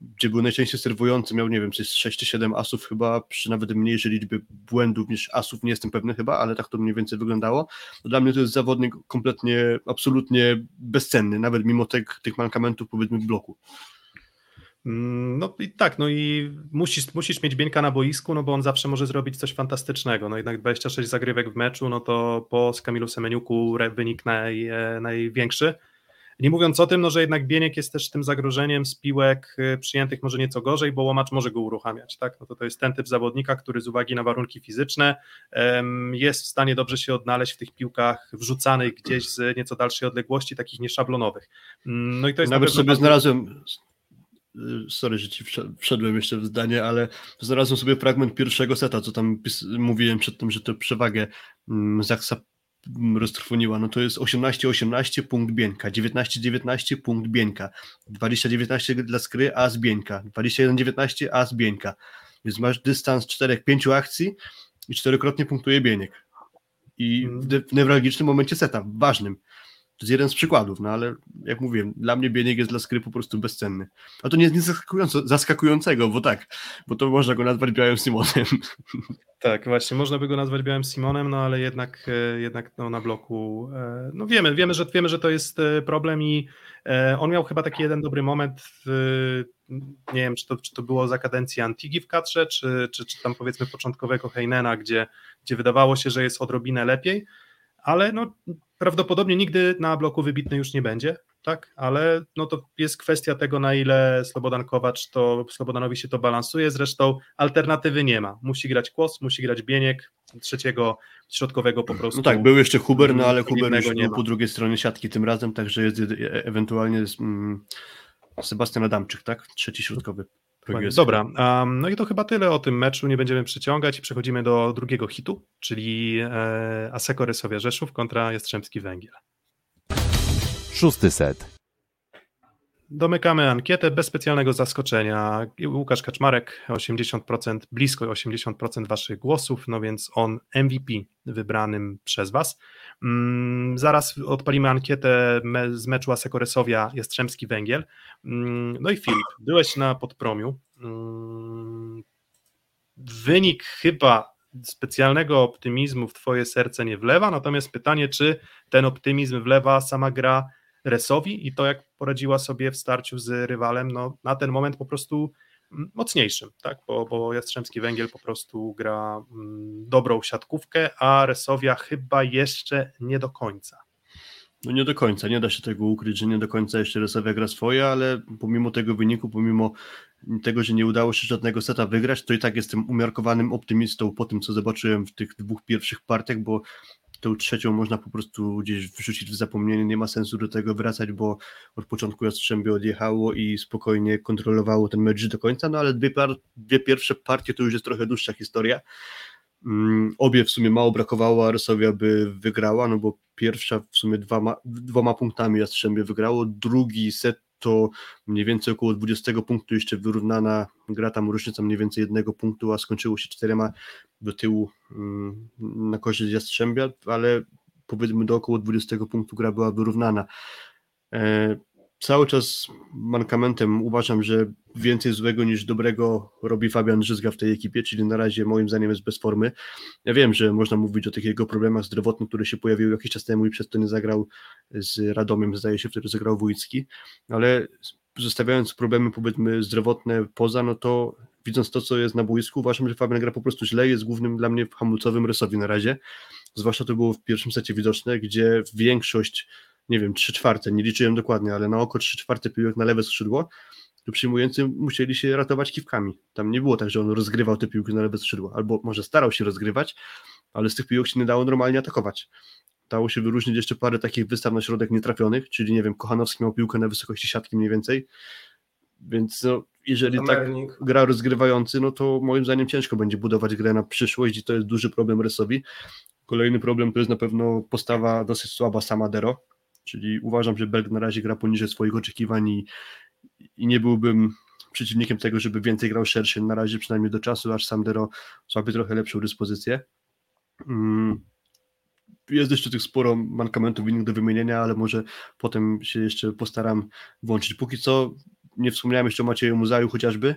gdzie był najczęściej serwujący, miał, nie wiem, coś 6 czy 7 asów chyba, przy nawet mniejszej liczbie błędów niż asów, nie jestem pewny chyba, ale tak to mniej więcej wyglądało. No dla mnie to jest zawodnik kompletnie, absolutnie bezcenny, nawet mimo tych, tych mankamentów powiedzmy w bloku. Mm, no i tak, no i musisz, musisz mieć Bieńka na boisku, no bo on zawsze może zrobić coś fantastycznego. No jednak 26 zagrywek w meczu, no to po Kamilu Semeniuku wynik naj, e, największy. Nie mówiąc o tym, no, że jednak Bieniek jest też tym zagrożeniem z piłek y, przyjętych może nieco gorzej, bo łomacz może go uruchamiać. Tak? No to, to jest ten typ zawodnika, który z uwagi na warunki fizyczne um, jest w stanie dobrze się odnaleźć w tych piłkach wrzucanych gdzieś z nieco dalszej odległości, takich nieszablonowych. Mm, no i to jest Nawet sobie bardzo... znalazłem sorry, że ci wszedłem jeszcze w zdanie, ale znalazłem sobie fragment pierwszego seta, co tam mówiłem przed tym, że to przewagę mm, Zaksa roztrwoniła, no to jest 18-18 punkt Bieńka, 19-19 punkt Bieńka, 20-19 dla Skry, a z Bieńka, 21-19 a z Bieńka. Więc masz dystans 4-5 akcji i czterokrotnie punktuje Bieniek. I w newralgicznym momencie seta, ważnym. To jest jeden z przykładów, no ale jak mówiłem, dla mnie Bieniek jest dla skry po prostu bezcenny. A to nie jest nic zaskakującego, bo tak, bo to można go nazwać białym Simonem. Tak, właśnie, można by go nazwać białym Simonem, no ale jednak, e, jednak no, na bloku, e, no wiemy, wiemy że, wiemy, że to jest e, problem i on miał chyba taki jeden dobry moment, w, nie wiem, czy to, czy to było za kadencji Antigi w kadrze, czy, czy, czy tam powiedzmy początkowego Heinena, gdzie, gdzie wydawało się, że jest odrobinę lepiej, ale no, prawdopodobnie nigdy na bloku wybitny już nie będzie, tak, ale no to jest kwestia tego, na ile Slobodan Kowacz to, Slobodanowi się to balansuje, zresztą alternatywy nie ma, musi grać Kłos, musi grać Bieniek, trzeciego środkowego po prostu. No tak, był jeszcze Huber, no ale Huber już był po drugiej stronie siatki tym razem, także jest e, ewentualnie mm, Sebastian Adamczyk, tak, trzeci środkowy. Dobra, um, no i to chyba tyle o tym meczu, nie będziemy przeciągać i przechodzimy do drugiego hitu, czyli e, Aseko Rysowia Rzeszów kontra Jastrzębski Węgiel. Szósty set. Domykamy ankietę bez specjalnego zaskoczenia. Łukasz Kaczmarek 80%, blisko 80% waszych głosów, no więc on MVP wybranym przez was. Mm, zaraz odpalimy ankietę z meczu Asekoresowia Jastrzębski Węgiel. Mm, no i Filip, byłeś na podpromiu. Mm, wynik chyba specjalnego optymizmu w twoje serce nie wlewa, natomiast pytanie, czy ten optymizm wlewa sama gra Resowi i to, jak poradziła sobie w starciu z rywalem, no, na ten moment po prostu mm, mocniejszym, tak? bo, bo Jastrzębski Węgiel po prostu gra mm, dobrą siatkówkę, a Resowia chyba jeszcze nie do końca. No nie do końca, nie da się tego ukryć, że nie do końca jeszcze Resowia gra swoje, ale pomimo tego wyniku, pomimo tego, że nie udało się żadnego seta wygrać, to i tak jestem umiarkowanym optymistą po tym, co zobaczyłem w tych dwóch pierwszych partiach, bo tą trzecią można po prostu gdzieś wrzucić w zapomnienie, nie ma sensu do tego wracać, bo od początku Jastrzębie odjechało i spokojnie kontrolowało ten mecz do końca, no ale dwie, par, dwie pierwsze partie to już jest trochę dłuższa historia. Mm, obie w sumie mało brakowało, a Rysowia by wygrała, no bo pierwsza w sumie dwoma, dwoma punktami Jastrzębie wygrało, drugi set to mniej więcej około 20 punktu jeszcze wyrównana gra, tam różnica mniej więcej jednego punktu, a skończyło się czterema do tyłu mm, na korzyść Jastrzębia, ale powiedzmy do około 20 punktu gra była wyrównana. Cały czas mankamentem uważam, że więcej złego niż dobrego robi Fabian Żyzga w tej ekipie, czyli na razie moim zdaniem jest bez formy. Ja wiem, że można mówić o tych jego problemach zdrowotnych, które się pojawiły jakiś czas temu i przez to nie zagrał z Radomiem, zdaje się, wtedy zagrał Wójcki, ale zostawiając problemy powiedzmy zdrowotne poza, no to widząc to, co jest na boisku, uważam, że Fabian gra po prostu źle, jest głównym dla mnie hamulcowym rysowi na razie, zwłaszcza to było w pierwszym secie widoczne, gdzie większość nie wiem, 3 czwarte, nie liczyłem dokładnie, ale na oko 3 czwarte piłek na lewe skrzydło, to przyjmujący musieli się ratować kiwkami. Tam nie było tak, że on rozgrywał te piłki na lewe skrzydło, albo może starał się rozgrywać, ale z tych piłek się nie dało normalnie atakować. Dało się wyróżnić jeszcze parę takich wystaw na środek nietrafionych, czyli nie wiem, Kochanowski miał piłkę na wysokości siatki mniej więcej, więc no, jeżeli tak gra rozgrywający, no to moim zdaniem ciężko będzie budować grę na przyszłość i to jest duży problem Resowi. Kolejny problem to jest na pewno postawa dosyć słaba Samadero, Czyli uważam, że Belg na razie gra poniżej swoich oczekiwań i, i nie byłbym przeciwnikiem tego, żeby więcej grał szerszy na razie, przynajmniej do czasu, aż Sandero złapie trochę lepszą dyspozycję. Mm. Jest jeszcze tych sporo mankamentów innych do wymienienia, ale może potem się jeszcze postaram włączyć. Póki co nie wspomniałem jeszcze o Macieju Muzaju chociażby,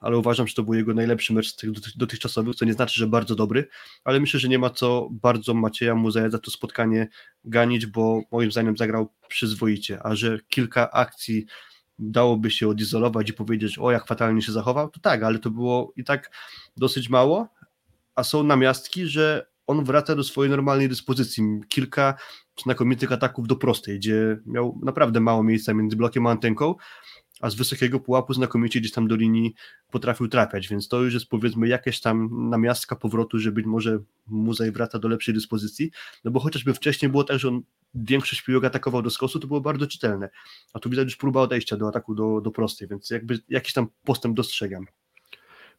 ale uważam, że to był jego najlepszy mecz z tych dotychczasowych, co nie znaczy, że bardzo dobry, ale myślę, że nie ma co bardzo Macieja Muzeja za to spotkanie ganić, bo moim zdaniem zagrał przyzwoicie, a że kilka akcji dałoby się odizolować i powiedzieć, o jak fatalnie się zachował, to tak, ale to było i tak dosyć mało, a są namiastki, że on wraca do swojej normalnej dyspozycji. Kilka znakomitych ataków do prostej, gdzie miał naprawdę mało miejsca między blokiem a antenką, a z wysokiego pułapu znakomicie gdzieś tam do linii potrafił trafiać, więc to już jest powiedzmy jakaś tam namiastka powrotu, że być może Muzaj wraca do lepszej dyspozycji, no bo chociażby wcześniej było tak, że on większość piłek atakował do skosu, to było bardzo czytelne, a tu widać już próba odejścia do ataku do, do prostej, więc jakby jakiś tam postęp dostrzegam.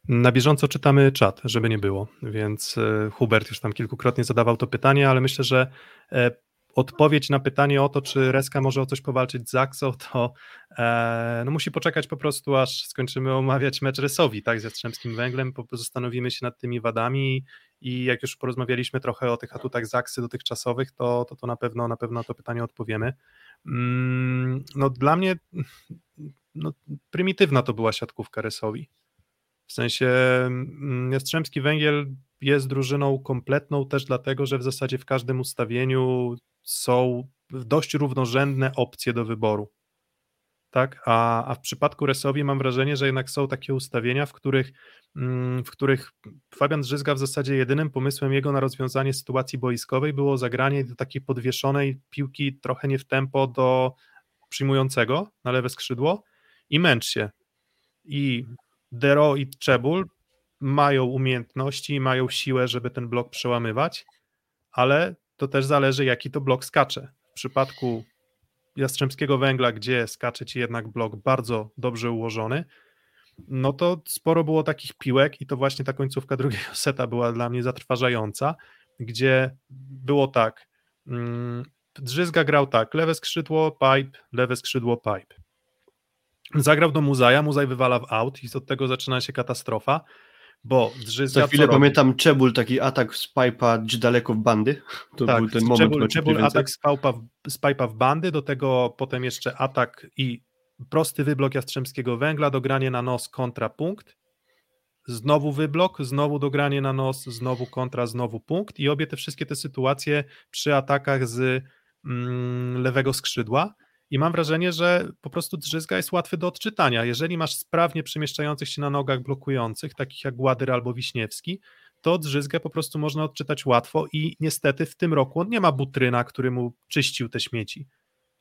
Na bieżąco czytamy czat, żeby nie było, więc e, Hubert już tam kilkukrotnie zadawał to pytanie, ale myślę, że e, odpowiedź na pytanie o to, czy Reska może o coś powalczyć z Axo, to e, no musi poczekać po prostu, aż skończymy omawiać mecz Resowi, tak, z Jastrzębskim Węglem, zastanowimy się nad tymi wadami i jak już porozmawialiśmy trochę o tych atutach Zaksy dotychczasowych, to, to, to na pewno na pewno to pytanie odpowiemy. Mm, no dla mnie no, prymitywna to była siatkówka Resowi. W sensie mm, Jastrzębski Węgiel jest drużyną kompletną też dlatego, że w zasadzie w każdym ustawieniu są dość równorzędne opcje do wyboru. Tak, a, a w przypadku Resowi mam wrażenie, że jednak są takie ustawienia, w których, mm, w których Fabian Drzyzga w zasadzie jedynym pomysłem jego na rozwiązanie sytuacji boiskowej było zagranie do takiej podwieszonej piłki trochę nie w tempo do przyjmującego na lewe skrzydło i męcz się. I Dero i Czebul mają umiejętności, mają siłę, żeby ten blok przełamywać, ale to też zależy, jaki to blok skacze. W przypadku Jastrzębskiego Węgla, gdzie skacze ci jednak blok bardzo dobrze ułożony, no to sporo było takich piłek i to właśnie ta końcówka drugiego seta była dla mnie zatrważająca, gdzie było tak, mm, Drzyzga grał tak, lewe skrzydło, pipe, lewe skrzydło, pipe. Zagrał do Muzaja, Muzaj wywala w out i od tego zaczyna się katastrofa, bo Drzyzga Za chwilę pamiętam Czebul, taki atak z pipa daleko w bandy. To tak, był ten moment. Czebul, Czebul atak z, pałpa, z pipa w bandy, do tego potem jeszcze atak i prosty wyblok Jastrzębskiego Węgla, dogranie na nos kontra punkt, znowu wyblok, znowu dogranie na nos, znowu kontra, znowu punkt i obie te wszystkie te sytuacje przy atakach z mm, lewego skrzydła i mam wrażenie, że po prostu drzyzga jest łatwy do odczytania. Jeżeli masz sprawnie przemieszczających się na nogach blokujących, takich jak Gładyr albo Wiśniewski, to drzyzgę po prostu można odczytać łatwo i niestety w tym roku on nie ma butryna, który mu czyścił te śmieci.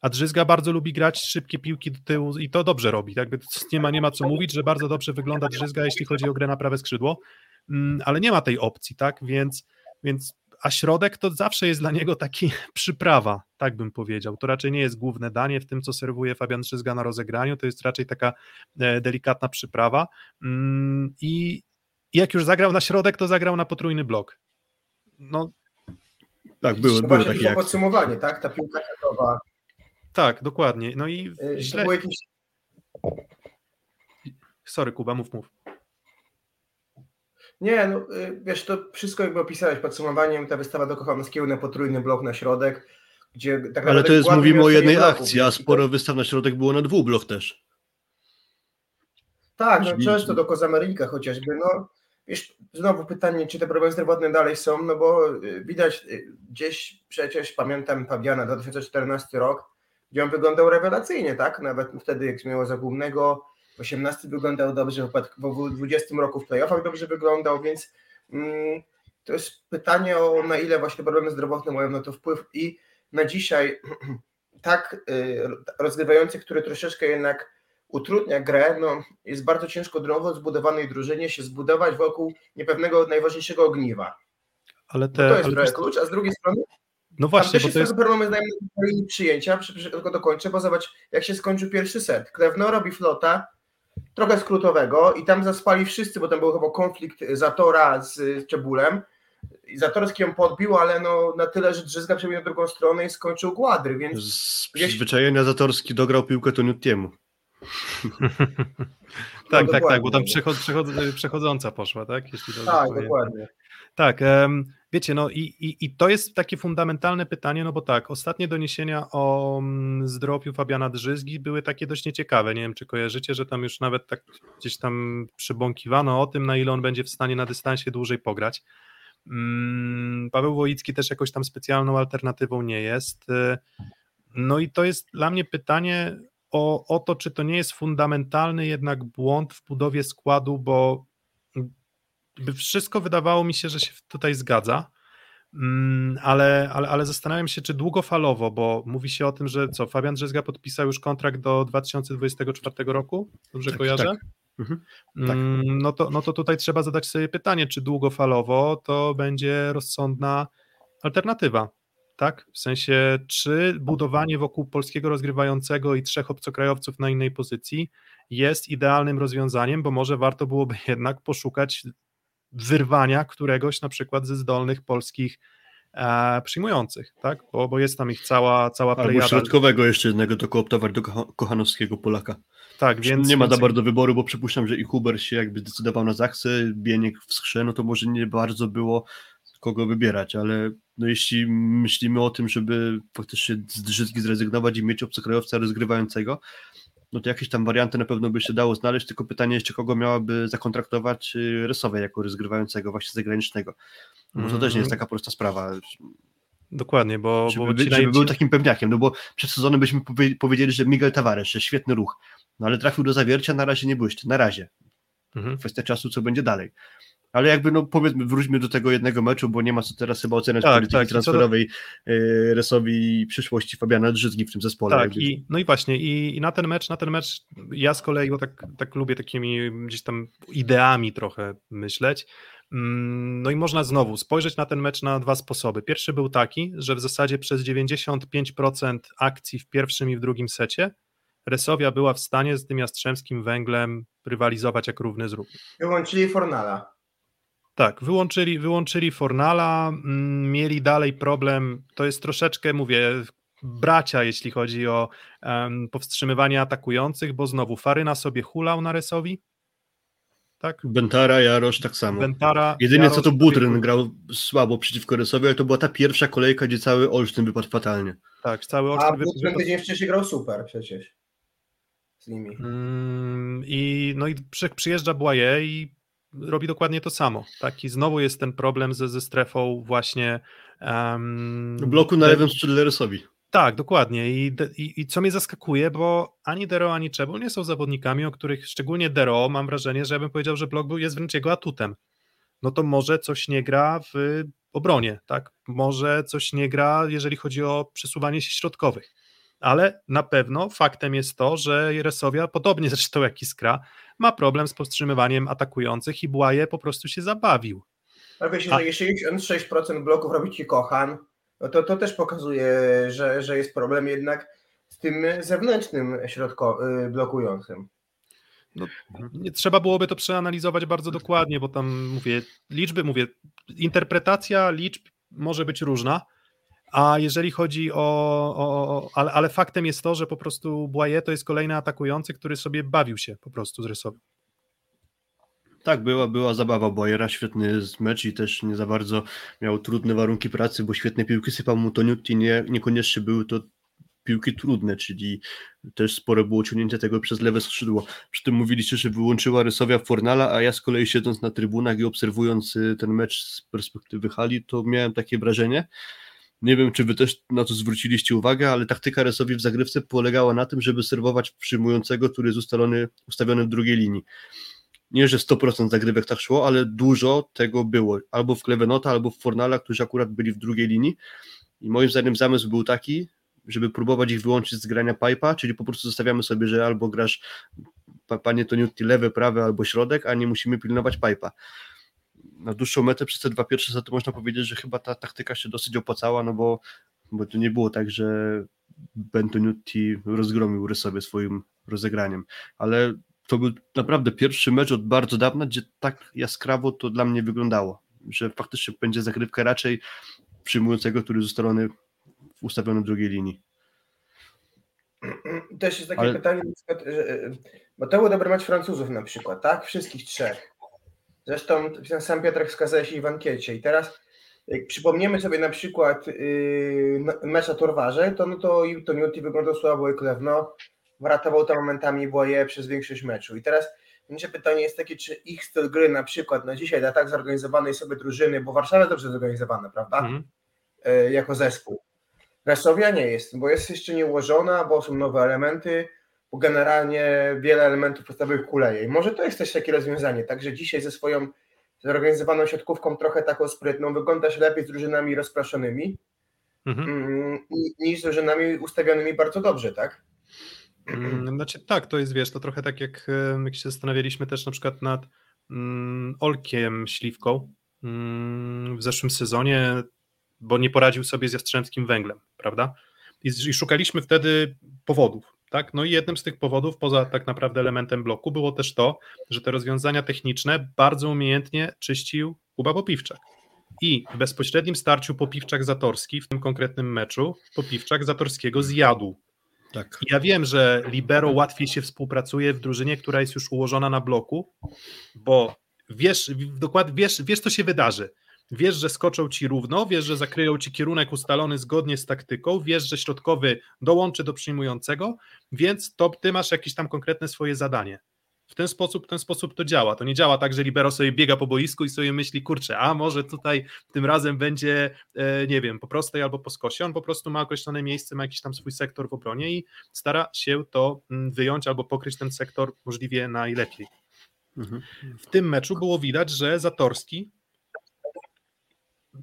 A Drzyzga bardzo lubi grać szybkie piłki do tyłu i to dobrze robi. Jakby nie, ma, nie ma co mówić, że bardzo dobrze wygląda Drzyzga, jeśli chodzi o grę na prawe skrzydło, mm, ale nie ma tej opcji, tak? Więc, więc a środek to zawsze jest dla niego taki przyprawa, tak bym powiedział. To raczej nie jest główne danie w tym, co serwuje Fabian Trzyzga na rozegraniu, to jest raczej taka e, delikatna przyprawa mm, i jak już zagrał na środek, to zagrał na potrójny blok. No, tak, były, były takie akcje. podsumowanie, tak? Ta piłka gotowa. Tak, dokładnie. No i e, źle... Jakieś... Sorry, Kuba, mów, mów. Nie, no y, wiesz, to wszystko jakby opisałeś podsumowaniem, ta wystawa do Kochanowskiego na potrójny blok na środek, gdzie tak Ale to jest, mówimy o jednej akcji, a sporo wystaw na środek było na dwóch blok też. Tak, no często do Kozamerika chociażby, no wiesz, znowu pytanie, czy te problemy zdrowotne dalej są, no bo y, widać y, gdzieś przecież, pamiętam Fabiana, 2014 rok, gdzie on wyglądał rewelacyjnie, tak, nawet wtedy jak miał Zagłównego, 18 wyglądał dobrze, w 20 roku w playoffach dobrze wyglądał, więc mm, to jest pytanie o na ile właśnie problemy zdrowotne mają na to wpływ i na dzisiaj tak y, rozgrywający, który troszeczkę jednak utrudnia grę, no, jest bardzo ciężko nowo zbudowanej drużynie się zbudować wokół niepewnego najważniejszego ogniwa. Ale te, to jest ale trochę klucz, a z drugiej strony no właśnie, bo to jest moment na linii przyjęcia, tylko dokończę, bo zobacz, jak się skończył pierwszy set. Klewno robi flota, trochę skrótowego i tam zaspali wszyscy, bo tam był chyba konflikt Zatora z Czebulem. I Zatorski ją podbił, ale no na tyle, że Drzyzga przebił na drugą stronę i skończył Gładry, więc... Z przyzwyczajenia Zatorski dograł piłkę to Nutiemu. tak, no, tak, tak, bo tam przechod, przechod, przechodząca poszła, tak? Jeśli tak, dokładnie. Tak, wiecie, no i, i, i to jest takie fundamentalne pytanie, no bo tak, ostatnie doniesienia o mm, zdrowiu Fabiana Drzyzgi były takie dość nieciekawe, nie wiem, czy kojarzycie, że tam już nawet tak gdzieś tam przybąkiwano o tym, na ile on będzie w stanie na dystansie dłużej pograć. Mm, Paweł Wojicki też jakoś tam specjalną alternatywą nie jest. No i to jest dla mnie pytanie, o, o to, czy to nie jest fundamentalny jednak błąd w budowie składu, bo wszystko wydawało mi się, że się tutaj zgadza, mm, ale, ale, ale zastanawiam się, czy długofalowo, bo mówi się o tym, że co, Fabian Drzezga podpisał już kontrakt do 2024 roku, dobrze Tak, kojarzę? tak. Mhm. tak. Mm, No, to, no to tutaj trzeba zadać sobie pytanie, czy długofalowo to będzie rozsądna alternatywa, tak? W sensie, czy budowanie wokół polskiego rozgrywającego i trzech obcokrajowców na innej pozycji jest idealnym rozwiązaniem, bo może warto byłoby jednak poszukać wyrwania któregoś na przykład ze zdolnych polskich e, przyjmujących, tak? Bo, bo jest tam ich cała, cała Albo plejada. środkowego jeszcze jednego to kooptować do Kocha- Kochanowskiego Polaka. Tak, więc nie ma za bardzo wyboru, bo przypuszczam, że i Huber się jakby zdecydował na Zachsę, Bieniek w Skrze, no to może nie bardzo było kogo wybierać, ale no jeśli myślimy o tym, żeby faktycznie z Drzyzgi zrezygnować i mieć obcokrajowca rozgrywającego, no to jakieś tam warianty na pewno by się dało znaleźć, tylko pytanie jeszcze kogo miałaby zakontraktować y, Rysowe jako rozgrywającego właśnie zagranicznego. Bo to też nie jest Mhm. taka prosta sprawa. Dokładnie, bo, żeby, bo żeby naj- był takim pewniakiem, no bo przed sezonem byśmy powie, powiedzieli, że Miguel Tavares, że świetny ruch, no ale trafił do zawiercia, na razie nie błyszczy, na razie. Mhm. Kwestia czasu, co będzie dalej. Ale jakby, no powiedzmy, wróćmy do tego jednego meczu, bo nie ma co teraz chyba oceniać Tak, polityki tak, co do- transferowej y, Resowi przyszłości Fabiana Drzyzgi w tym zespole. Tak, jakby. i, no i właśnie, i, i na ten mecz, na ten mecz ja z kolei, bo tak, tak lubię takimi gdzieś tam ideami trochę myśleć. Mm, No i można znowu spojrzeć na ten mecz na dwa sposoby. Pierwszy był taki, że w zasadzie przez 95% akcji w pierwszym i w drugim secie Resowia była w stanie z tym Jastrzębskim Węglem rywalizować jak równy z równym. Wyłączyli Fornala. Tak, wyłączyli, wyłączyli Fornala, mm, mieli dalej problem, to jest troszeczkę, mówię, bracia, jeśli chodzi o em, powstrzymywanie atakujących, bo znowu Faryna sobie hulał na Resowi, tak? Bentara, Jarosz tak samo. Bentara, Jedynie Jarosz co to Butryn grał słabo przeciwko Resowi, ale to była ta pierwsza kolejka, gdzie cały Olsztyn wypadł fatalnie. Tak, cały A Olsztyn wy- Butryn tydzień wcześniej grał super przecież. Z nimi. Mm, I no i przy, przyjeżdża Błaje i robi dokładnie to samo. Tak? I znowu jest ten problem ze, ze strefą właśnie. Um, Bloku na lewym skrzydle Resowi. Tak, dokładnie. I, i, I co mnie zaskakuje, bo ani Dero, ani Czebul nie są zawodnikami, o których szczególnie Dero mam wrażenie, że ja bym powiedział, że blok był, jest wręcz jego atutem. No to może coś nie gra w obronie, tak? Może coś nie gra, jeżeli chodzi o przesuwanie się środkowych. Ale na pewno faktem jest to, że Resowia, podobnie zresztą jak Iskra, ma problem z powstrzymywaniem atakujących i Błaje po prostu się zabawił. Ale wiecie, A- że jeśli 6% bloków robi ci Kochan, no to to też pokazuje, że, że jest problem jednak z tym zewnętrznym środko, y, blokującym. Nie, trzeba byłoby to przeanalizować bardzo dokładnie, bo tam mówię, liczby, mówię, interpretacja liczb może być różna, a jeżeli chodzi o, o ale, ale faktem jest to, że po prostu Błaje to jest kolejny atakujący, który sobie bawił się po prostu z rysowym. Tak, była, była zabawa Bojera, świetny mecz i też nie za bardzo miał trudne warunki pracy, bo świetne piłki sypał mu Toniutti, nie, niekoniecznie były to piłki trudne, czyli też spore było ciągnięcie tego przez lewe skrzydło. Przy tym mówiliście, że wyłączyła Rysowia Fornala, a ja z kolei siedząc na trybunach i obserwując y, ten mecz z perspektywy hali, to miałem takie wrażenie, nie wiem, czy wy też na to zwróciliście uwagę, ale taktyka Resowi w zagrywce polegała na tym, żeby serwować przyjmującego, który jest ustalony, ustawiony w drugiej linii nie, że 100% zagrywek tak szło, ale dużo tego było. Albo w Klevenota, albo w Fornala, którzy akurat byli w drugiej linii. I moim zdaniem zamysł był taki, żeby próbować ich wyłączyć z grania pipa, czyli po prostu zostawiamy sobie, że albo grasz pa- panie Toniutti lewy, prawy albo środek, a nie musimy pilnować pipa. Na dłuższą metę przez te dwa pierwsze sety można powiedzieć, że chyba ta taktyka się dosyć opłacała, no bo, bo to nie było tak, że Ben Toniutti rozgromił Rysowie swoim rozegraniem, ale to był naprawdę pierwszy mecz od bardzo dawna, gdzie tak jaskrawo to dla mnie wyglądało, że faktycznie będzie zagrywka raczej przyjmującego, który ustalony, ustawiony w drugiej linii. Też jest takie Ale- pytanie, na przykład, że, bo to był dobry mecz Francuzów na przykład, tak? Wszystkich trzech. Zresztą sam Piotrek wskazał się i w ankiecie. I teraz jak przypomniemy sobie na przykład yy, mecz na Torwarze, to no to to Newty wyglądał słabo i Klewno wratował tam momentami Błaje przez większość meczu. I teraz nasze pytanie jest takie, czy ich styl gry na przykład na dzisiaj dla tak zorganizowanej sobie drużyny, bo Warszawa jest dobrze zorganizowana, prawda? E, jako zespół. Resowia nie jest, bo jest jeszcze nieułożona, bo są nowe elementy, bo generalnie wiele elementów podstawowych kuleje. I może to jest też takie rozwiązanie, także dzisiaj ze swoją zorganizowaną siatkówką trochę taką sprytną wyglądasz lepiej z drużynami rozpraszonymi Mhm. mm, ni- niż z drużynami ustawionymi bardzo dobrze, tak? Mm, Znaczy tak, to jest, wiesz, to trochę tak jak, em, jak się zastanawialiśmy też na przykład nad mm, Olkiem Śliwką mm, w zeszłym sezonie, bo nie poradził sobie z Jastrzębskim Węglem, prawda? I szukaliśmy wtedy powodów, tak? No i jednym z tych powodów, poza tak naprawdę elementem bloku, było też to, że te rozwiązania techniczne bardzo umiejętnie czyścił Kuba Popiwczak. I w bezpośrednim starciu Popiwczak-Zatorski w tym konkretnym meczu Popiwczak Zatorskiego zjadł. Tak. I Ja wiem, że libero łatwiej się współpracuje w drużynie, która jest już ułożona na bloku, bo wiesz, dokładnie wiesz, wiesz, co się wydarzy. Wiesz, że skoczą ci równo, wiesz, że zakryją ci kierunek ustalony zgodnie z taktyką, wiesz, że środkowy dołączy do przyjmującego, więc to ty masz jakieś tam konkretne swoje zadanie. W ten sposób, w ten sposób to działa. To nie działa tak, że libero sobie biega po boisku i sobie myśli, kurczę, a może tutaj tym razem będzie, e, nie wiem, po prostej albo po skosie. On po prostu ma określone miejsce, ma jakiś tam swój sektor w obronie i stara się to mm, wyjąć albo pokryć ten sektor możliwie najlepiej. Mhm. W tym meczu było widać, że Zatorski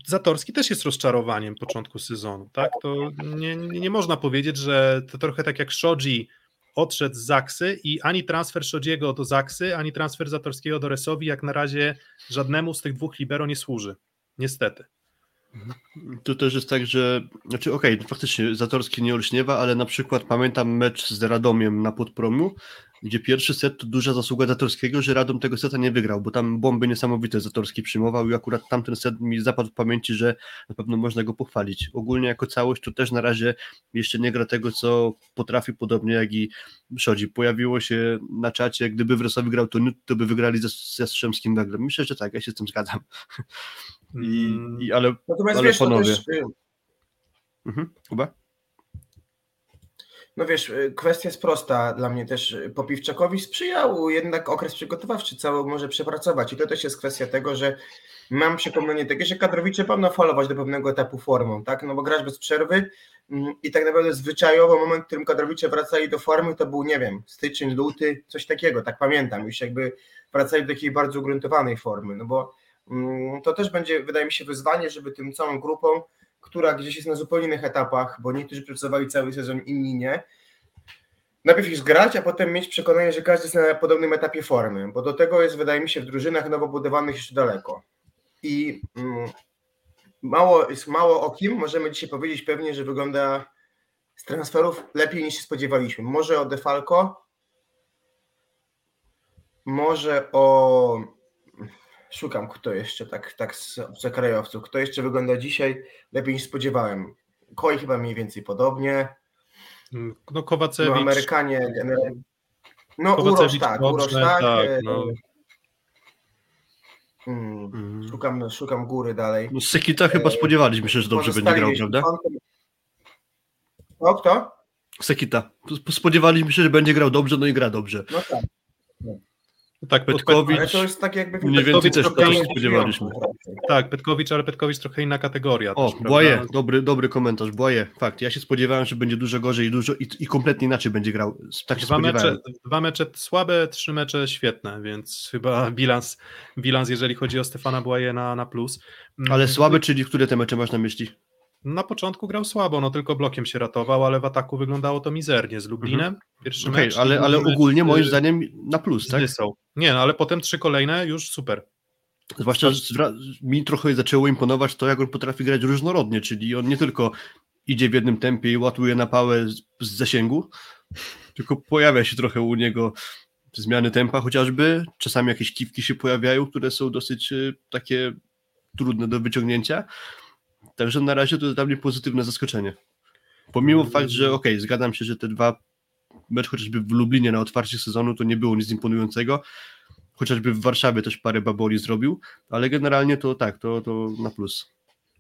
Zatorski też jest rozczarowaniem początku sezonu, tak? To nie, nie, można powiedzieć, że to trochę tak jak Shoji odszedł z Zaksy i ani transfer Shodziego do Zaksy, ani transfer Zatorskiego do Resowi jak na razie żadnemu z tych dwóch libero nie służy. Niestety. Tu też jest tak, że, znaczy okej, faktycznie Zatorski nie olśniewa, ale na przykład pamiętam mecz z Radomiem na Podpromiu, gdzie pierwszy set to duża zasługa Zatorskiego, że Radom tego seta nie wygrał, bo tam bomby niesamowite Zatorski przyjmował i akurat tamten set mi zapadł w pamięci, że na pewno można go pochwalić. Ogólnie jako całość to też na razie jeszcze nie gra tego, co potrafi, podobnie jak i Szodzi. Pojawiło się na czacie, gdyby w Resowi grał to to by wygrali ze, ze Strzemskim Węglem. Myślę, że tak, ja się z tym zgadzam. I, i, ale Natomiast Ale wiesz, to panowie. też, y, Mhm. Kuba? No wiesz, y, kwestia jest prosta dla mnie też. y, Popiwczakowi sprzyjał jednak okres przygotowawczy cały może przepracować i to też jest kwestia tego, że mam przekonanie takie, że kadrowi trzeba nafalować do pewnego etapu formą, tak? No bo grasz bez przerwy mm, i tak naprawdę zwyczajowo moment, w którym kadrowicze wracali do formy, to był, nie wiem, styczeń, luty, coś takiego, tak pamiętam, już jakby wracali do takiej bardzo ugruntowanej formy, no bo mm, to też będzie, wydaje mi się, wyzwanie, żeby tym całą grupą, która gdzieś jest na zupełnie innych etapach, bo niektórzy pracowali cały sezon, inni nie, najpierw ich zgrać, a potem mieć przekonanie, że każdy jest na podobnym etapie formy, bo do tego jest, wydaje mi się, w drużynach nowo budowanych jeszcze daleko. I mm, mało, jest mało o kim możemy dzisiaj powiedzieć pewnie, że wygląda z transferów lepiej niż się spodziewaliśmy. Może o Defalco, może o szukam kto jeszcze tak, tak z obcokrajowców, kto jeszcze wygląda dzisiaj lepiej niż spodziewałem. Koi chyba mniej więcej podobnie. No No, Kowacewicz, Amerykanie. No Kowacewicz Urosz tak, dobrze, Urosz tak. tak, e, no. mm, Mhm. szukam, szukam góry dalej. No Sekita chyba spodziewaliśmy się, że dobrze będzie grał, prawda? kątem- O, kto? Sekita. Spodziewaliśmy się, że będzie grał dobrze, no i gra dobrze. No tak. Tak, Petkowicz. Ale to jest tak jakby... Mniej więcej też Petkowicz tego się trochę spodziewaliśmy. tak, Petkowicz, ale Petkowicz trochę inna kategoria. O, też? Błaje, dobry, dobry komentarz, Błaje, fakt. Ja się spodziewałem, że będzie dużo gorzej i, dużo, i, i kompletnie inaczej będzie grał. Tak się Dwa spodziewałem. mecze, dwa mecze słabe, trzy mecze świetne, więc chyba bilans, bilans jeżeli chodzi o Stefana Błaje na, na plus. Mm, Ale słabe, czyli które te mecze masz na myśli? Na początku grał słabo, no tylko blokiem się ratował, ale w ataku wyglądało to mizernie. Z Lublinem pierwszy Mhm. Okej, mecz. ale, ale mecz, ogólnie y, moim zdaniem na plus, tak? Nysą. Nie, no ale potem trzy kolejne już super. Zwłaszcza że mi trochę zaczęło imponować to, jak on potrafi grać różnorodnie, czyli on nie tylko idzie w jednym tempie i łatuje na pałę z, z zasięgu, tylko pojawia się trochę u niego zmiany tempa chociażby, czasami jakieś kiwki się pojawiają, które są dosyć y, takie trudne do wyciągnięcia, także na razie to jest dla mnie pozytywne zaskoczenie. Pomimo fakt, że okej, zgadzam się, że te dwa mecz chociażby w Lublinie na otwarcie sezonu to nie było nic imponującego, chociażby w Warszawie też parę baboli zrobił, ale generalnie to tak, to, to na plus.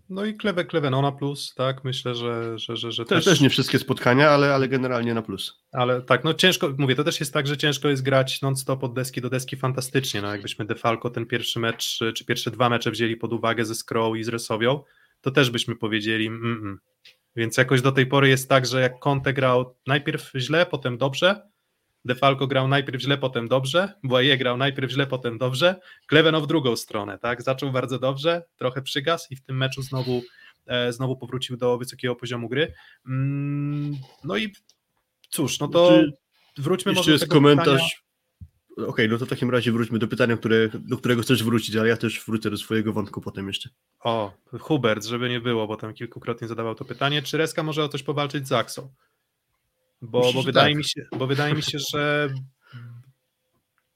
No i Kleve Kleve na plus, tak, myślę, że, że, że, że Też, też nie wszystkie spotkania, ale, ale generalnie na plus. Ale tak, no ciężko, mówię, to też jest tak, że ciężko jest grać non-stop od deski do deski fantastycznie, no jakbyśmy Defalco ten pierwszy mecz, czy pierwsze dwa mecze wzięli pod uwagę ze Skroł i z Resowią, to też byśmy powiedzieli mm, mm. Więc jakoś do tej pory jest tak, że jak Conte grał najpierw źle, potem dobrze, Defalco grał najpierw źle, potem dobrze, Boye grał najpierw źle, potem dobrze, Kleveno w drugą stronę, tak, zaczął bardzo dobrze, trochę przygasł i w tym meczu znowu, e, znowu powrócił do wysokiego poziomu gry. Mm, no i cóż, no to Czy wróćmy Jeszcze może do jest komentarz. Okej, no to w takim razie wróćmy do pytania, które, do którego chcesz wrócić, ale ja też wrócę do swojego wątku potem jeszcze. O, Hubert, żeby nie było, bo tam kilkukrotnie zadawał to pytanie, czy Reska może o coś powalczyć z Axą? Bo, Myślę, bo, wydaje tak. mi się, bo wydaje mi się, że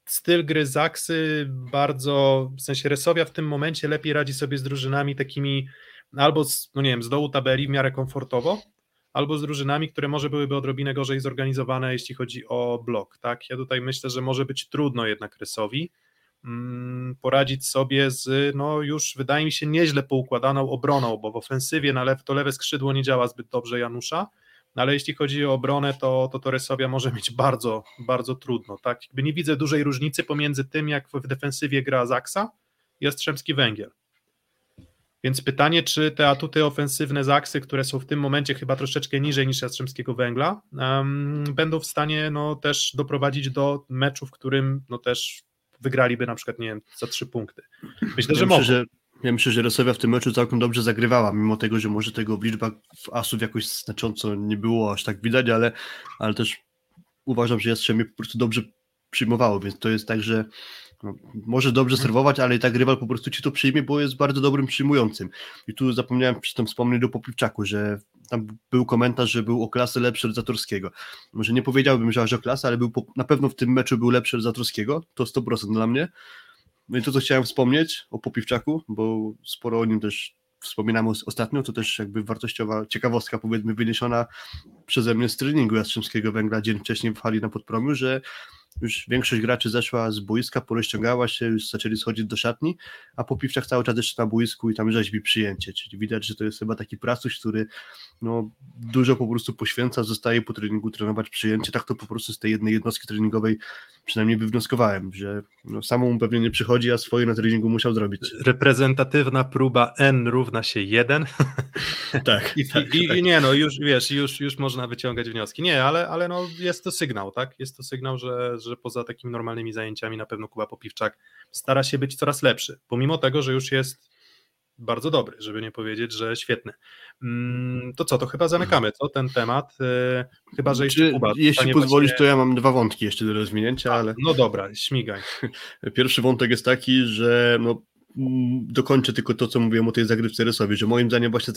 styl gry Zaksy bardzo, w sensie Resowia w tym momencie lepiej radzi sobie z drużynami takimi albo z, no nie wiem, z dołu tabeli w miarę komfortowo, albo z drużynami, które może byłyby odrobinę gorzej zorganizowane, jeśli chodzi o blok, tak? Ja tutaj myślę, że może być trudno jednak Resowi mm, poradzić sobie z, no już wydaje mi się nieźle poukładaną obroną, bo w ofensywie na lew, to lewe skrzydło nie działa zbyt dobrze Janusza, no ale jeśli chodzi o obronę, to, to, to Resowia może mieć bardzo, bardzo trudno, tak? Jakby nie widzę dużej różnicy pomiędzy tym, jak w defensywie gra Zaksa i Jastrzębski Węgiel. Więc pytanie, czy te atuty ofensywne Zaksy, które są w tym momencie chyba troszeczkę niżej niż Jastrzębskiego Węgla, em, będą w stanie no, też doprowadzić do meczu, w którym no, też wygraliby na przykład, nie wiem, za trzy punkty. Myślę, że ja że, ja myślę, że Rosowia w tym meczu całkiem dobrze zagrywała, mimo tego, że może tego w liczbach w asów jakoś znacząco nie było aż tak widać, ale, ale też uważam, że Jastrzębie po prostu dobrze przyjmowało, więc to jest tak, że może dobrze serwować, ale i tak rywal po prostu ci to przyjmie, bo jest bardzo dobrym przyjmującym. I tu zapomniałem przy tym wspomnieć do Popiwczaku, że tam był komentarz, że był o klasę lepszy od Zatorskiego. Może nie powiedziałbym, że aż o klasę, ale był po, na pewno w tym meczu był lepszy od Zatorskiego, to 100% dla mnie. No i to, co chciałem wspomnieć o Popiwczaku, bo sporo o nim też wspominamy os- ostatnio, to też jakby wartościowa ciekawostka, powiedzmy, wyniesiona przeze mnie z treningu Jastrzębskiego Węgla dzień wcześniej w hali na Podpromiu, że już większość graczy zeszła z boiska, porozciągała się, już zaczęli schodzić do szatni, a Popiwczak cały czas jeszcze na boisku i tam rzeźbi przyjęcie, czyli widać, że to jest chyba taki pracuś, który no, dużo po prostu poświęca, zostaje po treningu trenować przyjęcie, tak to po prostu z tej jednej jednostki treningowej przynajmniej wywnioskowałem, że no, samemu pewnie nie przychodzi, a swoje na treningu musiał zrobić. Reprezentatywna próba n równa się 1 Tak, I, tak, i, tak. I nie, no już wiesz, już, już można wyciągać wnioski. Nie, ale, ale no jest to sygnał, tak? Jest to sygnał, że, że poza takimi normalnymi zajęciami na pewno Kuba Popiwczak stara się być coraz lepszy, pomimo tego, że już jest bardzo dobry, żeby nie powiedzieć, że świetny. Mm, To co, to chyba zamykamy, co, ten temat? Yy, Chyba, że jeszcze Czy, Kuba. jeśli pozwolisz, właśnie- to ja mam dwa wątki jeszcze do rozwinięcia, ale No dobra, śmigaj. Pierwszy wątek jest taki, że no, dokończę tylko to, co mówiłem o tej zagrywce Resowi, że moim zdaniem właśnie